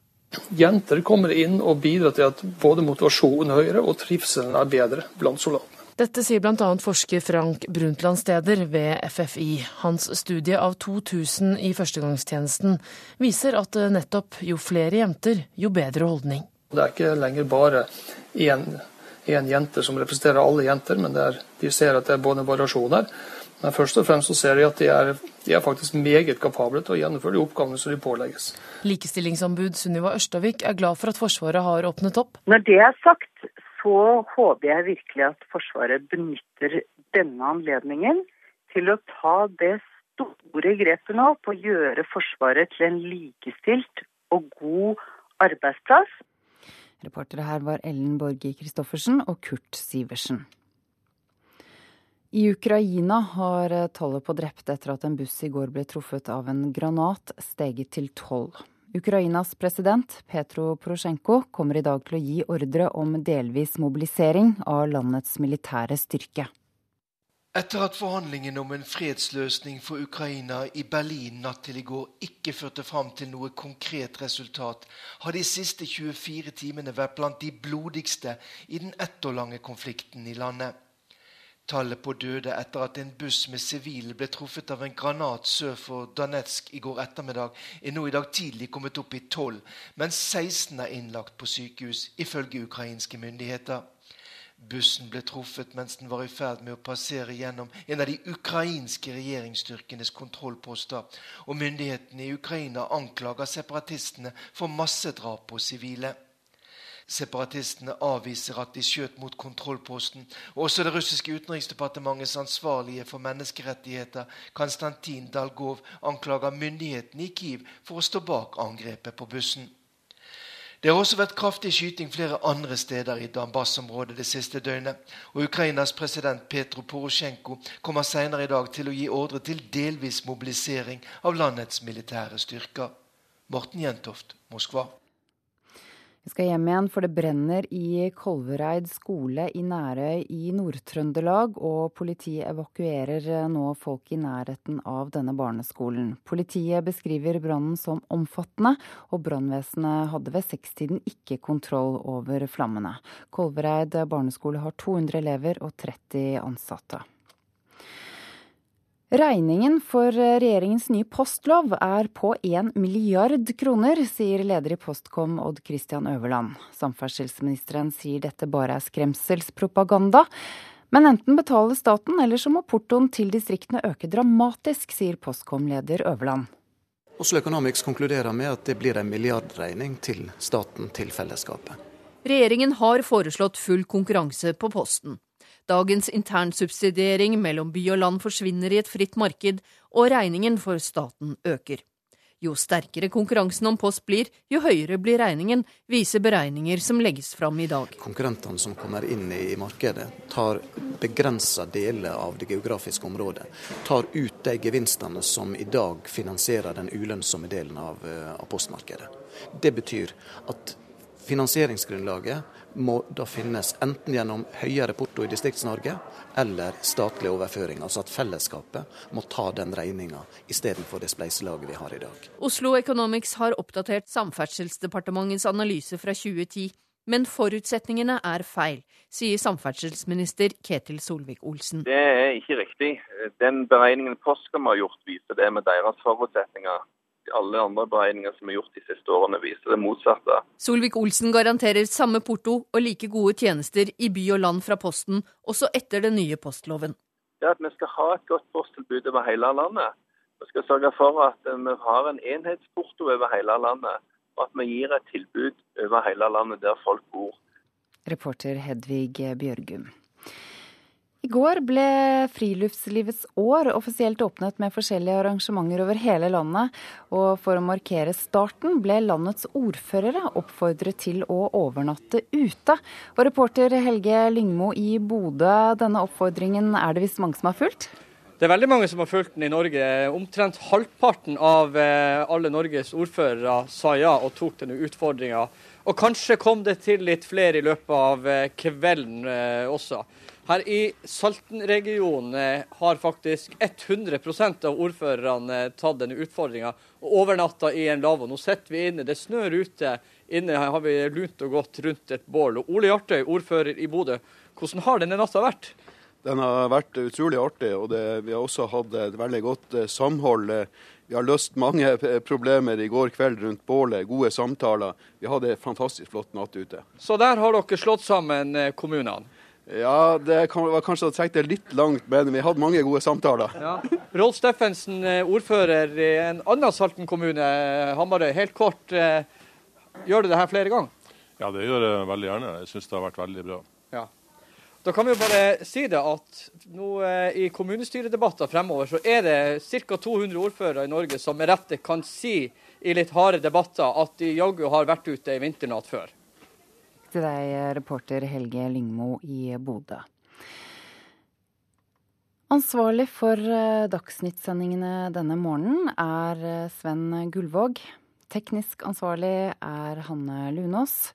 Jenter kommer inn og bidrar til at både motivasjonen er høyere og trivselen er bedre blant soldatene. Dette sier bl.a. forsker Frank Brundtland-Steder ved FFI. Hans studie av 2000 i førstegangstjenesten viser at nettopp jo flere jenter, jo bedre holdning. Det er ikke lenger bare én, jente som representerer alle jenter, men er, de ser at det er både variasjoner. Men først og fremst så ser de at de er, de er faktisk meget kapable til å gjennomføre de oppgavene som de pålegges. Likestillingsombud Sunniva Ørstavik er glad for at Forsvaret har åpnet opp. Når det er sagt, så håper jeg virkelig at Forsvaret benytter denne anledningen til å ta det store grepet nå på å gjøre Forsvaret til en likestilt og god arbeidsplass. Reportere her var Ellen Borge Christoffersen og Kurt Siversen. I Ukraina har tallet på drepte etter at en buss i går ble truffet av en granat, steget til tolv. Ukrainas president Petro Porosjenko kommer i dag til å gi ordre om delvis mobilisering av landets militære styrke. Etter at forhandlingene om en fredsløsning for Ukraina i Berlin natt til i går ikke førte fram til noe konkret resultat, har de siste 24 timene vært blant de blodigste i den ett år lange konflikten i landet. Tallet på døde etter at en buss med sivile ble truffet av en granat sør for Danetsk i går ettermiddag, er nå i dag tidlig kommet opp i 12, mens 16 er innlagt på sykehus, ifølge ukrainske myndigheter. Bussen ble truffet mens den var i ferd med å passere gjennom en av de ukrainske regjeringsstyrkenes kontrollposter, og myndighetene i Ukraina anklager separatistene for massedrap på sivile. Separatistene avviser at de skjøt mot kontrollposten. og Også det russiske utenriksdepartementets ansvarlige for menneskerettigheter, Konstantin Dalgov, anklager myndighetene i Kiev for å stå bak angrepet på bussen. Det har også vært kraftig skyting flere andre steder i Donbas-området det siste døgnet. og Ukrainas president Petro Porosjenko kommer senere i dag til å gi ordre til delvis mobilisering av landets militære styrker. Morten Jentoft, Moskva. Vi skal hjem igjen, for det brenner i Kolvereid skole i Nærøy i Nord-Trøndelag, og politiet evakuerer nå folk i nærheten av denne barneskolen. Politiet beskriver brannen som omfattende, og brannvesenet hadde ved sekstiden ikke kontroll over flammene. Kolvereid barneskole har 200 elever og 30 ansatte. Regningen for regjeringens nye postlov er på 1 milliard kroner, sier leder i Postkom Odd Christian Øverland. Samferdselsministeren sier dette bare er skremselspropaganda. Men enten betaler staten, eller så må portoen til distriktene øke dramatisk, sier Postkom-leder Øverland. Oslo Economics konkluderer med at det blir en milliardregning til staten, til fellesskapet. Regjeringen har foreslått full konkurranse på Posten. Dagens internsubsidiering mellom by og land forsvinner i et fritt marked, og regningen for staten øker. Jo sterkere konkurransen om post blir, jo høyere blir regningen, viser beregninger som legges fram i dag. Konkurrentene som kommer inn i markedet, tar begrensa deler av det geografiske området. Tar ut de gevinstene som i dag finansierer den ulønnsomme delen av, eh, av postmarkedet. Det betyr at finansieringsgrunnlaget må da finnes enten gjennom høyere porto i Distrikts-Norge eller statlige overføringer. Altså at fellesskapet må ta den regninga istedenfor det spleiselaget vi har i dag. Oslo Economics har oppdatert Samferdselsdepartementets analyse fra 2010. Men forutsetningene er feil, sier samferdselsminister Ketil Solvik-Olsen. Det er ikke riktig. Den beregningen Postkom har gjort, viser det med deres forutsetninger alle andre beregninger som er gjort de siste årene, viser det motsatte. Solvik-Olsen garanterer samme porto og like gode tjenester i by og land fra Posten, også etter den nye postloven. Det at vi skal ha et godt posttilbud over hele landet. Vi skal sørge for at vi har en enhetsporto over hele landet, og at vi gir et tilbud over hele landet der folk bor. Reporter Hedvig Bjørgum. I går ble Friluftslivets år offisielt åpnet med forskjellige arrangementer over hele landet. Og for å markere starten ble landets ordførere oppfordret til å overnatte ute. Og reporter Helge Lyngmo i Bodø, denne oppfordringen er det visst mange som har fulgt? Det er veldig mange som har fulgt den i Norge. Omtrent halvparten av eh, alle Norges ordførere sa ja og tok denne utfordringa. Og kanskje kom det til litt flere i løpet av eh, kvelden eh, også. Her i Salten-regionen har faktisk 100% av ordførerne tatt denne utfordringa og overnatta i en lavvo. Nå sitter vi inne, det snør ute. Inne har vi lunt og gått rundt et bål. Og Ole Hjartøy, ordfører i Bodø, hvordan har denne natta vært? Den har vært utrolig artig, og det, vi har også hatt et veldig godt eh, samhold. Vi har løst mange problemer i går kveld rundt bålet, gode samtaler. Vi hadde en fantastisk flott natt ute. Så der har dere slått sammen eh, kommunene? Ja, det var kanskje å trekke det litt langt, men vi hadde mange gode samtaler. Ja. Rolf Steffensen, eh, ordfører i en annen Salten kommune, eh, Hamarøy. Helt kort, eh, gjør du det her flere ganger? Ja, det gjør jeg veldig gjerne. Jeg syns det har vært veldig bra. Ja. Da kan vi jo bare si det at nå i kommunestyredebatter fremover så er det ca. 200 ordførere i Norge som med rette kan si i litt harde debatter at de jaggu har vært ute ei vinternatt før til deg, reporter Helge Lyngmo i Bodø. Ansvarlig for dagsnyttsendingene Dagsnytt-sendingene denne morgenen er eh, Sven Gullvåg. Teknisk ansvarlig er Hanne Lunås.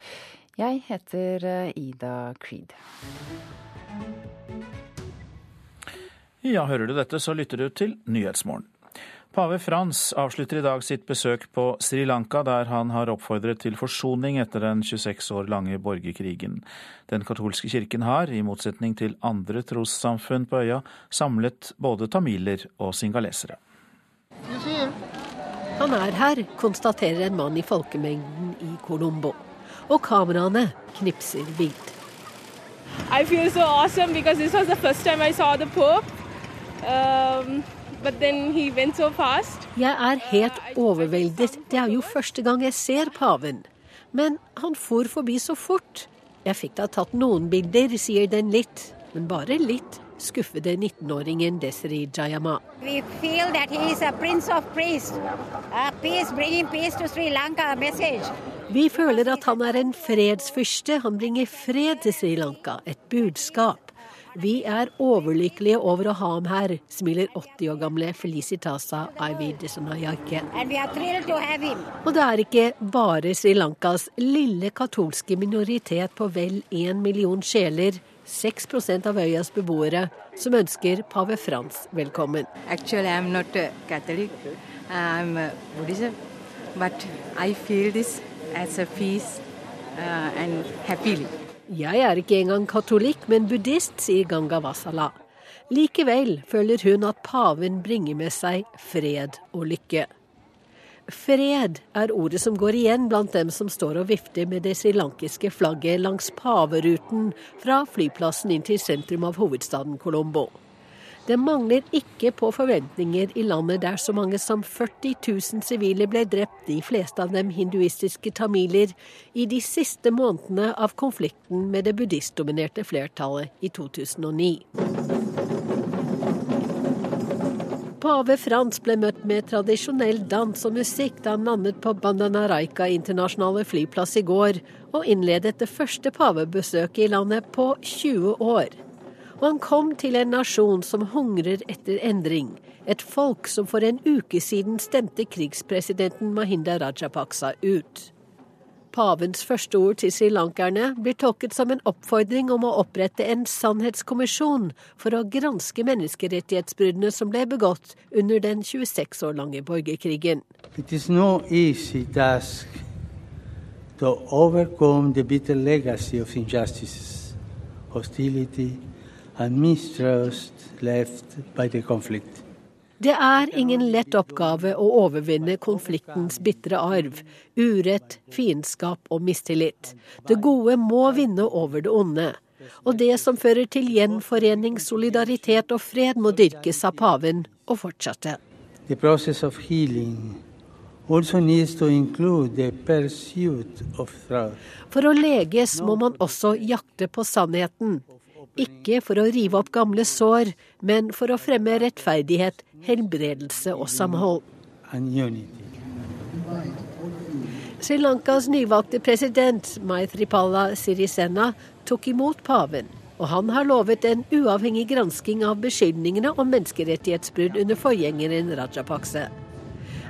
Jeg heter eh, Ida Creed. Ja, hører du dette, så lytter du til Nyhetsmorgen. Pave Frans avslutter i dag sitt besøk på Sri Lanka, der han har oppfordret til forsoning etter den 26 år lange borgerkrigen. Den katolske kirken har, i motsetning til andre trossamfunn på øya, samlet både tamiler og singalesere. Han er her, konstaterer en mann i folkemengden i Colombo. Og kameraene knipser bilder. I feel so awesome because this was the first time I saw the Pope. Um, but then he went so. Jeg er helt overveldet. Det er jo første gang jeg ser paven. Men han for forbi så fort. Jeg fikk da tatt noen bilder, sier den litt, men bare litt skuffede 19-åringen Desri Jayama. We feel that he is a prince of peace. Uh, peace, bringing peace to Sri Lanka, message. Vi føler at han er en fredsfyrste. Han bringer fred til Sri Lanka, et budskap. Vi er overlykkelige over å ha ham her, smiler 80 år gamle Felicitasa Ivy Desonayake. Og det er ikke bare Sri Lankas lille katolske minoritet på vel én million sjeler 6 av øyas beboere som ønsker pave Frans velkommen. Actually, I'm not a Catholic. I'm a Buddhism. But I feel this as a peace uh, and happily. Jeg er ikke engang katolikk, men buddhist, sier Ganga Vasala. Likevel føler hun at paven bringer med seg fred og lykke. Fred er ordet som går igjen blant dem som står og vifter med det srilankiske flagget langs paveruten fra flyplassen inn til sentrum av hovedstaden Colombo. Det mangler ikke på forventninger i landet der så mange som 40 000 sivile ble drept, de fleste av dem hinduistiske tamiler, i de siste månedene av konflikten med det buddhistdominerte flertallet i 2009. Pave Frans ble møtt med tradisjonell dans og musikk da han landet på Bandanaraika internasjonale flyplass i går, og innledet det første pavebesøket i landet på 20 år. Og han kom til en nasjon som hungrer etter endring. Et folk som for en uke siden stemte krigspresidenten Mahinda Rajapaksa ut. Pavens første ord til srilankerne blir tolket som en oppfordring om å opprette en sannhetskommisjon for å granske menneskerettighetsbruddene som ble begått under den 26 år lange borgerkrigen. It is no easy task to overcome the bitter legacy of injustices, hostility and mistrust left by the conflict. Det er ingen lett oppgave å overvinne konfliktens bitre arv, urett, fiendskap og mistillit. Det gode må vinne over det onde. Og det som fører til gjenforening, solidaritet og fred, må dyrkes av paven, og fortsatte. For å leges må man også jakte på sannheten. Ikke for å rive opp gamle sår, men for å fremme rettferdighet, helbredelse og samhold. Sri Lankas nyvalgte president Maithripala Sirisena tok imot paven, og han har lovet en uavhengig gransking av beskyldningene om menneskerettighetsbrudd under forgjengeren Rajapakse.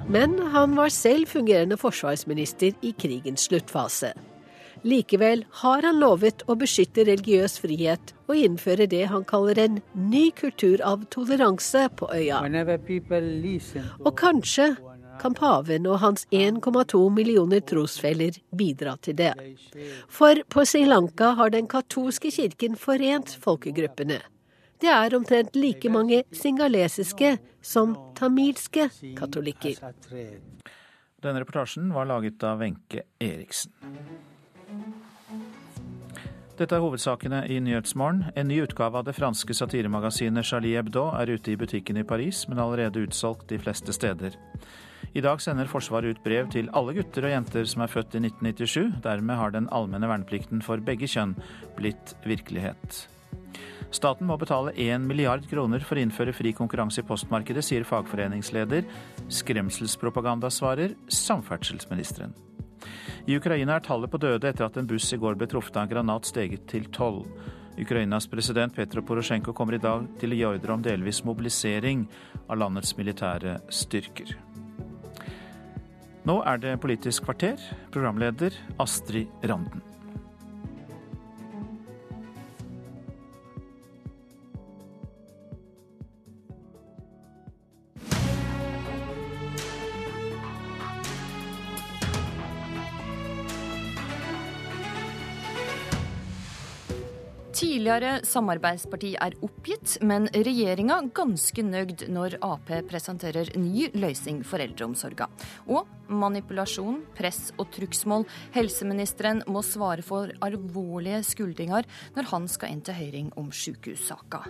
Men han var selv fungerende forsvarsminister i krigens sluttfase. Likevel har han lovet å beskytte religiøs frihet og innføre det han kaller en ny kultur av toleranse på øya. Og kanskje kan paven og hans 1,2 millioner trosfeller bidra til det. For på Sri Lanka har den katolske kirken forent folkegruppene. Det er omtrent like mange singalesiske som tamilske katolikker. Denne reportasjen var laget av Wenche Eriksen. Dette er hovedsakene i Nyhetsmorgen. En ny utgave av det franske satiremagasinet Charlie Hebdo er ute i butikken i Paris, men allerede utsolgt de fleste steder. I dag sender Forsvaret ut brev til alle gutter og jenter som er født i 1997. Dermed har den allmenne verneplikten for begge kjønn blitt virkelighet. Staten må betale 1 milliard kroner for å innføre fri konkurranse i postmarkedet, sier fagforeningsleder. Skremselspropaganda, svarer samferdselsministeren. I Ukraina er tallet på døde etter at en buss i går ble truffet av en granat steget til tolv. Ukrainas president Petro Porosjenko kommer i dag til å gi ordre om delvis mobilisering av landets militære styrker. Nå er det Politisk kvarter, programleder Astrid Randen. Tidligere samarbeidsparti er oppgitt, men regjeringa ganske nøyd når Ap presenterer ny løsning for eldreomsorga. Og manipulasjon, press og trugsmål. Helseministeren må svare for alvorlige skuldringer når han skal inn til høring om sykehussaka.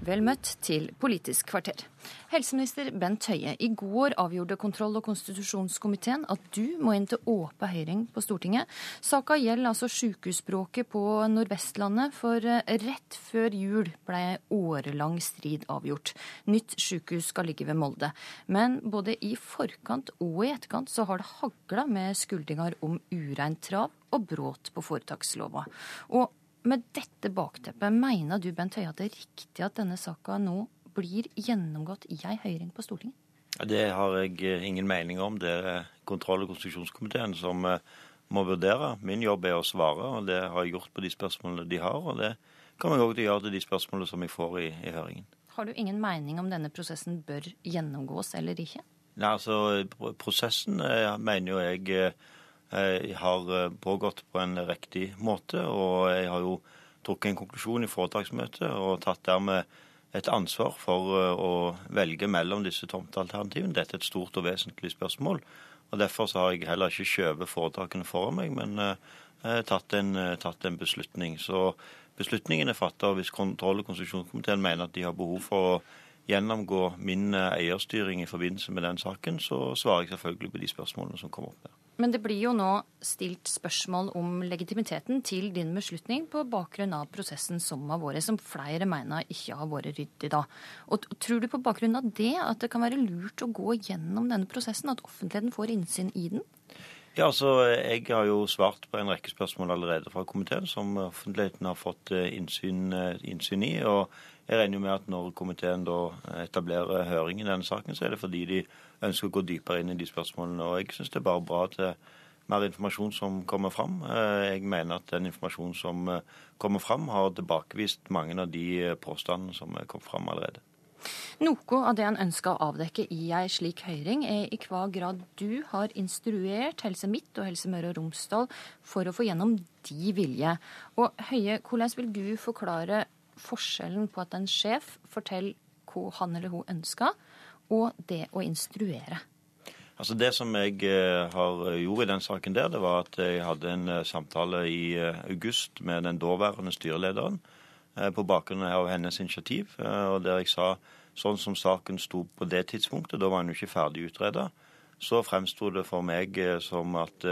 Vel møtt til Politisk kvarter. Helseminister Bent Høie, i går avgjorde kontroll- og konstitusjonskomiteen at du må inn til åpen høring på Stortinget. Saka gjelder altså sykehusspråket på Nordvestlandet, for eh, rett før jul ble årelang strid avgjort. Nytt sykehus skal ligge ved Molde. Men både i forkant og i etterkant så har det hagla med skuldringer om ureint trav og brudd på foretakslova. Og med dette bakteppet, mener du Bent Høie at det er riktig at denne saka nå blir gjennomgått i ei høring på Stortinget? Det har jeg eh, ingen mening om. Det er kontroll- og konstitusjonskomiteen som eh, må vurdere. Min jobb er å svare, og det har jeg gjort på de spørsmålene de har. Og det kommer jeg òg til å gjøre til de spørsmålene som jeg får i, i høringen. Har du ingen mening om denne prosessen bør gjennomgås eller ikke? Nei, altså Prosessen eh, mener jo jeg har eh, pågått på en riktig måte. Og jeg har jo trukket en konklusjon i foretaksmøtet og tatt dermed et ansvar for eh, å velge mellom disse tomtealternativene. Dette er et stort og vesentlig spørsmål. og Derfor har jeg heller ikke skjøvet foretakene foran meg, men eh, tatt, en, tatt en beslutning. Så beslutningen er fatta. Hvis kontroll- og konstitusjonskomiteen mener at de har behov for å gjennomgå min eierstyring i forbindelse med den saken, så svarer jeg selvfølgelig på de spørsmålene som kommer opp der. Men det blir jo nå stilt spørsmål om legitimiteten til din beslutning på bakgrunn av prosessen som har vært, som flere mener ikke har vært ryddig da. Og tror du på bakgrunn av det at det kan være lurt å gå gjennom denne prosessen, at offentligheten får innsyn i den? Ja, altså, Jeg har jo svart på en rekke spørsmål allerede fra komiteen, som offentligheten har fått eh, innsyn, eh, innsyn i. og jeg regner jo med at når komiteen da etablerer høring i denne saken, så er det fordi de ønsker å gå dypere inn i de spørsmålene. Og jeg syns det er bare bra at det er mer informasjon som kommer fram. Eh, jeg mener at den informasjonen som eh, kommer fram, har tilbakevist mange av de eh, påstandene som kommet fram allerede. Noe av det en ønsker å avdekke i ei slik høring, er i hva grad du har instruert Helse Midt og Helse Møre og Romsdal for å få gjennom de vilje. Og Høie, hvordan vil du forklare forskjellen på at en sjef forteller hva han eller hun ønsker, og det å instruere? Altså Det som jeg eh, har gjort i den saken der, det var at jeg hadde en eh, samtale i eh, august med den daværende styrelederen på bakgrunn av hennes initiativ, og der jeg sa sånn som saken sto på det tidspunktet, da var den jo ikke ferdig utreda, så fremsto det for meg som at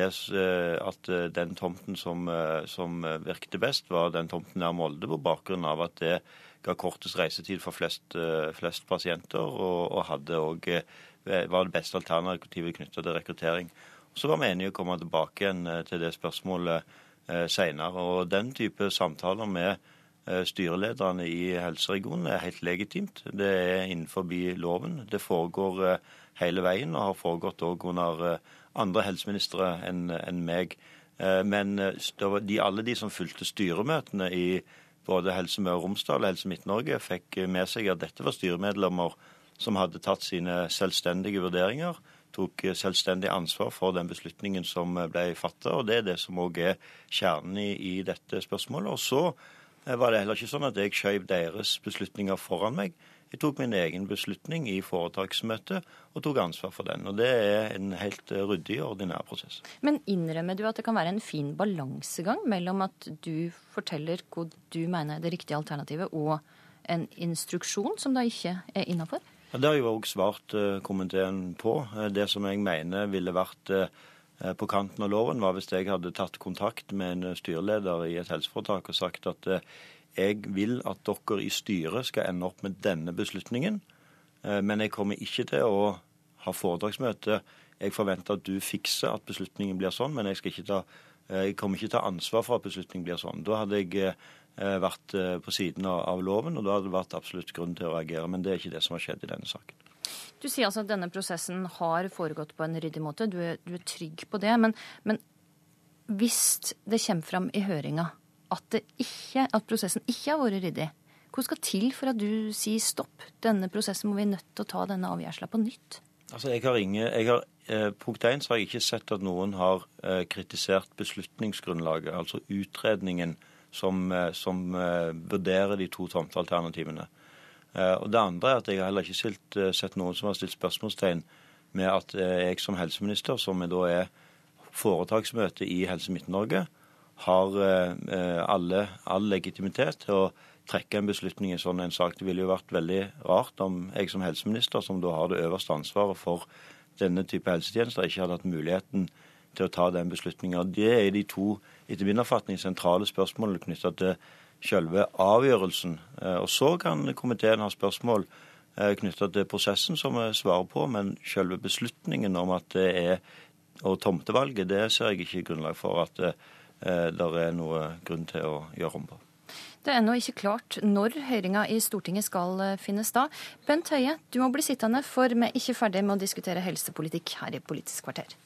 at den tomten som, som virkte best, var den tomten nær Molde, på bakgrunn av at det ga kortest reisetid for flest, eh, flest pasienter, og, og hadde også, eh, var det beste alternativet knytta til rekruttering. Så var vi enige å komme tilbake igjen eh, til det spørsmålet senere. Og den type samtaler med eh, styrelederne i helseregionen er helt legitimt. Det er innenfor loven. Det foregår eh, hele veien, og har foregått òg under andre helseministre enn en meg. Men de, alle de som fulgte styremøtene i både Helse Møre og Romsdal og Helse Midt-Norge fikk med seg at dette var styremedlemmer som hadde tatt sine selvstendige vurderinger, tok selvstendig ansvar for den beslutningen som ble fattet. Og det er det som òg er kjernen i, i, dette spørsmålet. Og så var det heller ikke sånn at jeg skjøv deres beslutninger foran meg. Jeg tok min egen beslutning i foretaksmøtet og tok ansvar for den. Og Det er en helt ryddig og ordinær prosess. Men innrømmer du at det kan være en fin balansegang mellom at du forteller hva du mener er det riktige alternativet, og en instruksjon som da ikke er innafor? Ja, det har jeg òg svart eh, komiteen på. Eh, det som jeg mener ville vært eh, på kanten av loven, var hvis jeg hadde tatt kontakt med en styreleder i et helseforetak og sagt at jeg vil at dere i styret skal ende opp med denne beslutningen, eh, men jeg kommer ikke til å ha foredragsmøte. Jeg forventer at du fikser at beslutningen blir sånn, men jeg, ikke ta, eh, jeg kommer ikke ta ansvar for at beslutningen blir sånn. Da hadde jeg eh, vært på siden av loven, og da hadde det vært absolutt grunn til å reagere. Men det er ikke det som har skjedd i denne saken. Du sier altså at denne prosessen har foregått på en ryddig måte. Du er, du er trygg på det. Men, men hvis det kommer fram i høringa at, ikke, at prosessen ikke har vært ryddig. Hva skal til for at du sier stopp, denne prosessen må vi nødt til å ta denne avgjørelsen på nytt? Altså, jeg har ingen, jeg har, eh, Punkt én så har jeg ikke sett at noen har eh, kritisert beslutningsgrunnlaget, altså utredningen som, som vurderer de to tomtealternativene. Og Det andre er at jeg har heller ikke stilt, sett noen som har stilt spørsmålstegn med at jeg som helseminister, som da er foretaksmøte i Helse Midt-Norge, har alle, all legitimitet til å trekke en beslutning i sånn en sak. Det ville jo vært veldig rart om jeg som helseminister, som da har det øverste ansvaret for denne type helsetjenester, ikke hadde hatt muligheten til å ta den beslutninga. Det er de to etter min oppfatning sentrale spørsmålene knytta til selve avgjørelsen. Eh, og Så kan komiteen ha spørsmål eh, knytta til prosessen som vi svarer på, men selve beslutningen om at det er og tomtevalget, det ser jeg ikke grunnlag for at eh, det er noe grunn til å gjøre om på. Det er ennå ikke klart når høringa i Stortinget skal finne da. Bent Høie, du må bli sittende, for vi er ikke ferdig med å diskutere helsepolitikk her i Politisk kvarter.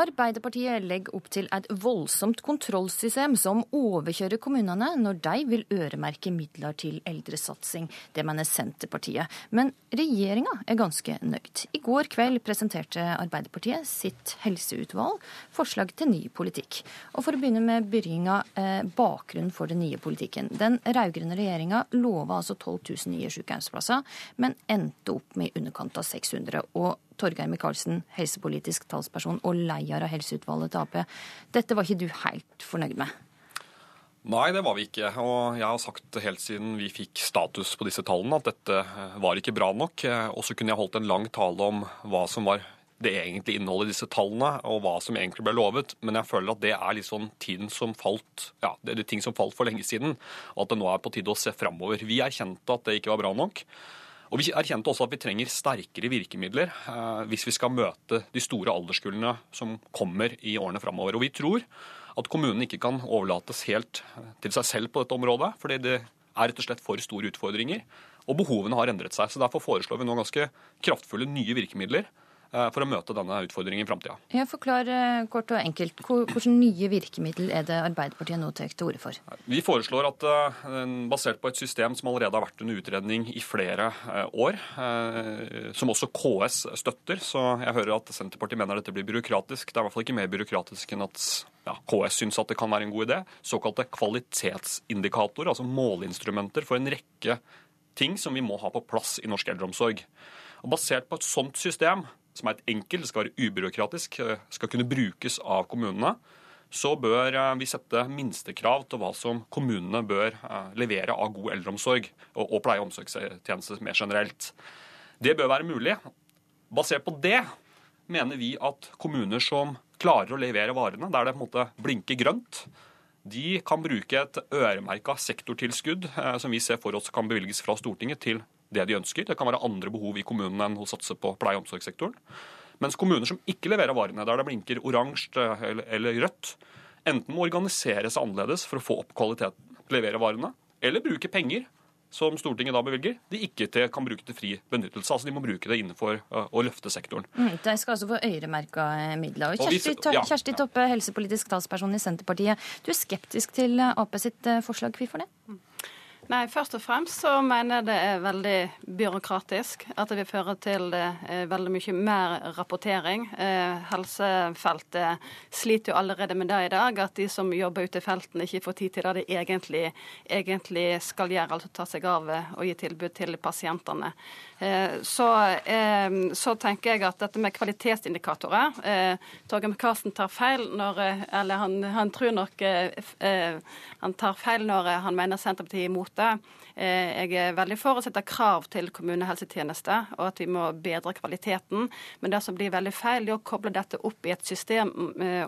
Arbeiderpartiet legger opp til et voldsomt kontrollsystem som overkjører kommunene når de vil øremerke midler til eldresatsing. Det mener Senterpartiet. Men regjeringa er ganske nøyd. I går kveld presenterte Arbeiderpartiet sitt helseutvalg forslag til ny politikk. Og for å begynne med byrjinga, eh, bakgrunnen for den nye politikken. Den rød-grønne regjeringa lova altså 12 000 nye sykehjemsplasser, men endte opp med i underkant av 600. og Torgeir Micaelsen, helsepolitisk talsperson og leder av helseutvalget til Ap. Dette var ikke du helt fornøyd med? Nei, det var vi ikke. Og jeg har sagt helt siden vi fikk status på disse tallene at dette eh, var ikke bra nok. Eh, og så kunne jeg holdt en lang tale om hva som var det egentlige innholdet i disse tallene, og hva som egentlig ble lovet. Men jeg føler at det er liksom tiden som falt, ja, det er ting som falt for lenge siden. Og at det nå er på tide å se framover. Vi erkjente at det ikke var bra nok. Og Vi erkjente også at vi trenger sterkere virkemidler eh, hvis vi skal møte de store alderskullene som kommer i årene framover. Og vi tror at kommunene ikke kan overlates helt til seg selv på dette området. fordi det er rett og slett for store utfordringer. Og behovene har endret seg. så Derfor foreslår vi nå ganske kraftfulle nye virkemidler Eh, for å møte denne utfordringen i framtida. Forklar eh, kort og enkelt. Hvilke nye virkemiddel er det Arbeiderpartiet nå tar til orde for? Vi foreslår at eh, basert på et system som allerede har vært under utredning i flere år, som også KS støtter, så jeg hører at Senterpartiet mener dette blir byråkratisk. Det er i hvert fall ikke mer byråkratisk enn at ja, KS syns at det kan være en god idé. Såkalte kvalitetsindikatorer, altså måleinstrumenter for en rekke ting som vi må ha på plass i norsk eldreomsorg. Og Basert på et sånt system som er et enkelt, skal være ubyråkratisk, eh, skal kunne brukes av kommunene, så bør eh, vi sette minstekrav til hva som kommunene bør eh, levere av god eldreomsorg og pleie- og omsorgstjenester mer generelt. Det bør være mulig. Basert på det mener vi at kommuner som klarer å levere varene, der det på en måte blinker grønt, de kan bruke et øremerka sektortilskudd som vi ser for oss kan bevilges fra Stortinget til det de ønsker. Det kan være andre behov i kommunen enn å satse på pleie- og omsorgssektoren. Mens kommuner som ikke leverer varene, der det blinker oransje eller rødt, enten må organisere seg annerledes for å få opp kvaliteten, levere varene, eller bruke penger som Stortinget da bevilger, de ikke til, kan bruke til fri benyttelse. Altså De må bruke det innenfor uh, å løfte sektoren. Mm, de skal altså få øremerka eh, midler. Og Kjersti, og vi, ja. Kjersti Toppe, helsepolitisk talsperson i Senterpartiet. Du er skeptisk til Ap sitt forslag. Hvorfor det? Mm. Nei, Først og fremst så mener jeg det er veldig byråkratisk. At det vil føre til eh, veldig mye mer rapportering. Eh, helsefeltet sliter jo allerede med det i dag, at de som jobber ute i felten ikke får tid til det de egentlig, egentlig skal gjøre, altså ta seg av eh, og gi tilbud til pasientene. Så, så, tenker jeg at dette med kvalitetsindikatorer Torgeir Micaelsen tar feil når Eller han, han tror nok han tar feil når han mener Senterpartiet er imot det. Jeg er veldig for å sette krav til kommunehelsetjeneste, og at vi må bedre kvaliteten. Men det som blir veldig feil, er å koble dette opp i et system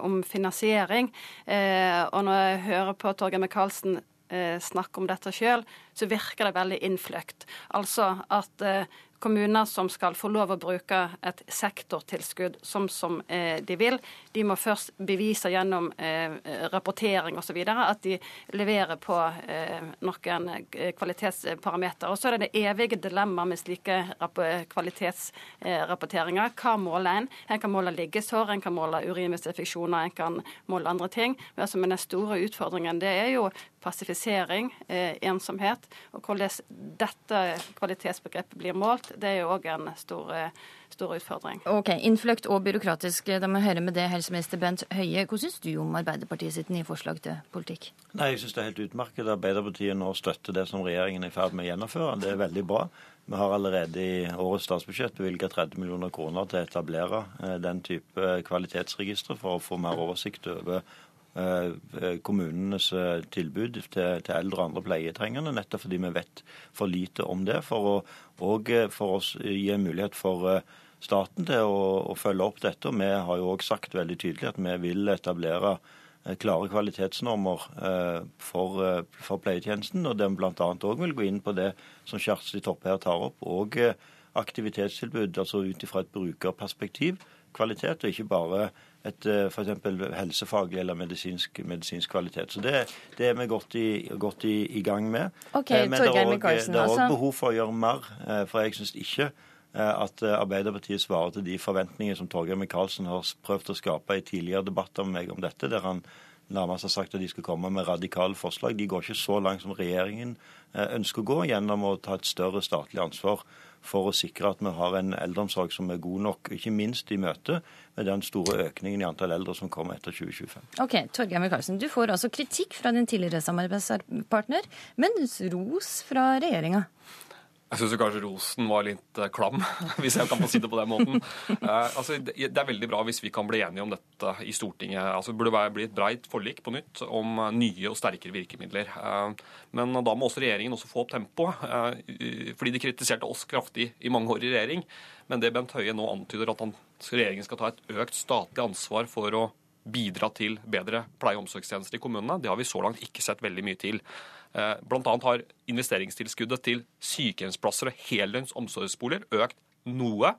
om finansiering. Og når jeg hører på Torgeir Micaelsen snakke om dette sjøl, så virker det veldig innfløkt. Altså at kommuner som skal få lov å bruke et sektortilskudd som, som eh, de vil, de må først bevise gjennom eh, rapportering osv. at de leverer på eh, noen kvalitetsparametere. Og så er det det evige dilemmaet med slike kvalitetsrapporteringer. Hva måler en? En kan måle liggesår, en kan måle urininfeksjoner, en kan måle andre ting. Men, altså, men den store utfordringen det er jo passifisering, ensomhet. Og hvordan dette kvalitetsbegrepet blir målt, Det er jo òg en stor, stor, utfordring. Ok, Innfløkt og byråkratisk. Da må jeg høre med det, helseminister Bent Høie. Hva syns du om Arbeiderpartiet sitt nye forslag til politikk? Nei, Jeg syns det er helt utmerket. Arbeiderpartiet nå støtter det som regjeringen er i ferd med å gjennomføre. Det er veldig bra. Vi har allerede i årets statsbudsjett bevilget 30 millioner kroner til å etablere den type kvalitetsregistre for å få mer oversikt over Eh, kommunenes eh, tilbud til, til, eldre og andre pleietrengende, nettopp fordi vi vet for lite om det. For å, og eh, for oss gi en mulighet for staten til å, å følge opp dette. og Vi har jo òg sagt veldig tydelig at vi vil etablere klare kvalitetsnormer for, for pleietjenesten, og den bl.a. òg vil gå inn på det som Kjersti Toppe her tar opp, og aktivitetstilbud, altså ut ifra et brukerperspektiv, kvalitet, og ikke bare et eh, f.eks. helsefaglig eller medisinsk, medisinsk, kvalitet. Så det, det er vi godt, i, godt i, i, gang med. Okay, Men det er òg altså. behov for å gjøre mer, eh, for jeg syns ikke eh, at Arbeiderpartiet svarer til de forventningene som Torgeir Micaelsen har prøvd å skape i tidligere debatter med meg om dette, der han nærmest har sagt at de skal komme med radikale forslag. De går ikke så langt som regjeringen ønsker å gå, gjennom å ta et større statlig ansvar for å sikre at vi har en eldreomsorg som er god nok, ikke minst i møte med den store økningen i antall eldre som kommer etter 2025. Ok, Torgeir Micaelsen, du får altså kritikk fra din tidligere samarbeidspartner, men ros fra regjeringa. Jeg syns kanskje rosen var litt eh, klam, hvis jeg kan få si det på den måten. Eh, altså, det er veldig bra hvis vi kan bli enige om dette i Stortinget. Altså, det burde bli et breit forlik på nytt om eh, nye og sterkere virkemidler. Men da må også regjeringen også få opp tempoet. Fordi de kritiserte oss kraftig i mange år i regjering. Men det Bent Høie nå antyder, at han, regjeringen skal ta et økt statlig ansvar for å bidra til bedre pleie- og omsorgstjenester i kommunene, det har vi så langt ikke sett veldig mye til. Eh, Bl.a. har investeringstilskuddet til sykehjemsplasser og heldøgns omsorgsboliger økt noe.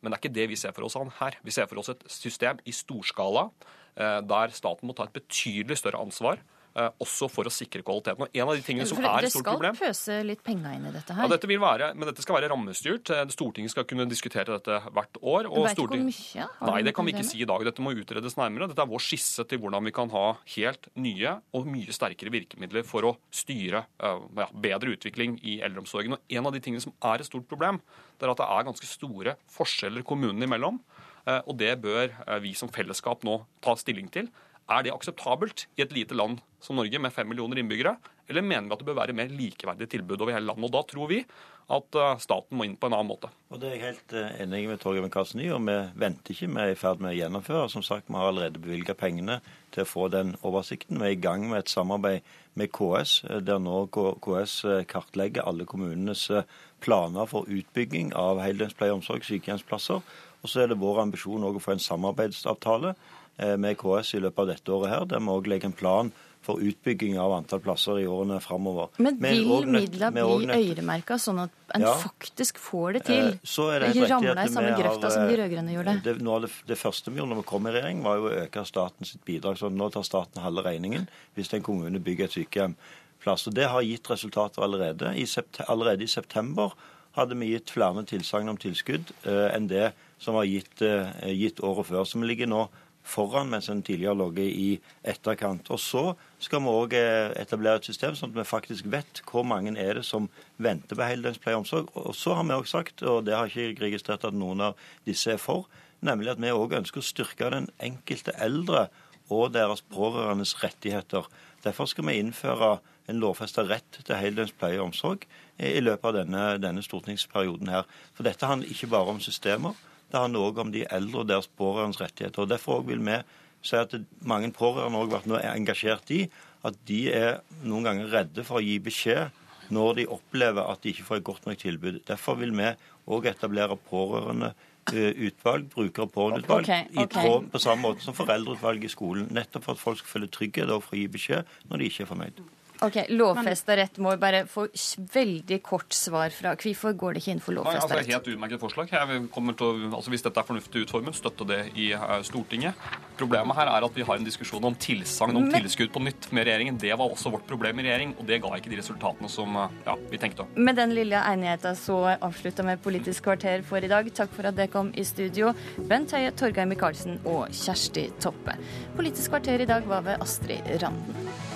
Men det er ikke det vi ser for oss her. Vi ser for oss et system i storskala eh, der staten må ta et betydelig større ansvar også for å sikre kvaliteten. Og en av de tingene som er et stort problem... Det skal pøse litt penger inn i dette her. Ja, dette vil være, men dette skal være rammestyrt. Eh, Stortinget skal kunne diskutere dette hvert år. Og vet Storting... ikke hvor mye? Nei, det kan vi ikke si i dag. Dette må utredes nærmere. Dette er vår skisse til hvordan vi kan ha helt nye og mye sterkere virkemidler for å styre eh, ja, bedre utvikling i eldreomsorgen. Og en av de tingene som er et stort problem, det er at det er ganske store forskjeller kommunene imellom. Og det bør vi som fellesskap nå ta stilling til. Er det akseptabelt i et lite land som Norge med fem millioner innbyggere, eller mener vi at det bør være mer likeverdige tilbud over hele landet? Og Da tror vi at eh, staten må inn på en annen måte. Og Det er jeg helt eh, enig med Torgeir Micaelsen i, og vi venter ikke. Vi er i ferd med å gjennomføre. Som sagt, Vi har allerede bevilget pengene til å få den oversikten. Vi er i gang med et samarbeid med KS, eh, der nå KS kartlegger alle kommunenes planer for utbygging av heldøgns pleie og omsorg, sykehjemsplasser. Og så er det vår ambisjon å få en samarbeidsavtale med KS i løpet av dette året, her, der vi òg legger en plan for utbygging av antall plasser i årene framover. Men vil midlene bli øremerka, sånn at en ja. faktisk får det til? Eh, så er det ikke ramle i samme grøfta som de rød-grønne gjorde? Det, noe av det, det, første vi gjorde når vi kom i regjering, var jo å øke statens bidrag. Så nå tar staten halve regningen hvis en kommune bygger et sykehjem. Plass. Og Det har gitt resultater allerede. I allerede i september hadde vi gitt flere tilsagn om tilskudd eh, enn det som var gitt, eh, gitt året før. Vi ligger nå foran, mens en tidligere lå i etterkant. Og Så skal vi òg eh, etablere et system sånn at vi faktisk vet hvor mange er det som venter på heldøgns pleie og omsorg. Og så har vi òg sagt, og det har ikke registrert at noen av disse er for, nemlig at vi òg ønsker å styrke den enkelte eldre og deres pårørendes rettigheter. Derfor skal vi innføre en lovfesta rett til heldøgns pleie og omsorg i løpet av denne, denne stortingsperioden her. For dette handler ikke bare om systemer. Det handler òg om de eldre og deres pårørendes rettigheter. og Derfor vil vi si at mange pårørende har vært engasjert i at de er noen ganger redde for å gi beskjed når de opplever at de ikke får et godt nok tilbud. Derfor vil vi òg etablere pårørende eh, utvalg, bruker- og pårørendeutvalg, okay, okay. i tråd på samme måte som foreldreutvalg i skolen. Nettopp for at folk skal føle trygghet og for å gi beskjed når de ikke er fornøyd. Ok, Lovfesta rett må bare få veldig kort svar fra Hvorfor går det ikke inn for lovfesta rett? Altså, helt utmerket forslag. Å, altså Hvis dette er fornuftig utformet, støtte det i uh, Stortinget. Problemet her er at vi har en diskusjon om tilsagn om Men... tilskudd på nytt med regjeringen. Det var også vårt problem i regjering, og det ga ikke de resultatene som uh, ja, vi tenkte. Med den lille enigheten så avslutta vi Politisk kvarter for i dag. Takk for at dere kom i studio, Bent Høie, Torgeir Micaelsen og Kjersti Toppe. Politisk kvarter i dag var ved Astrid Randen.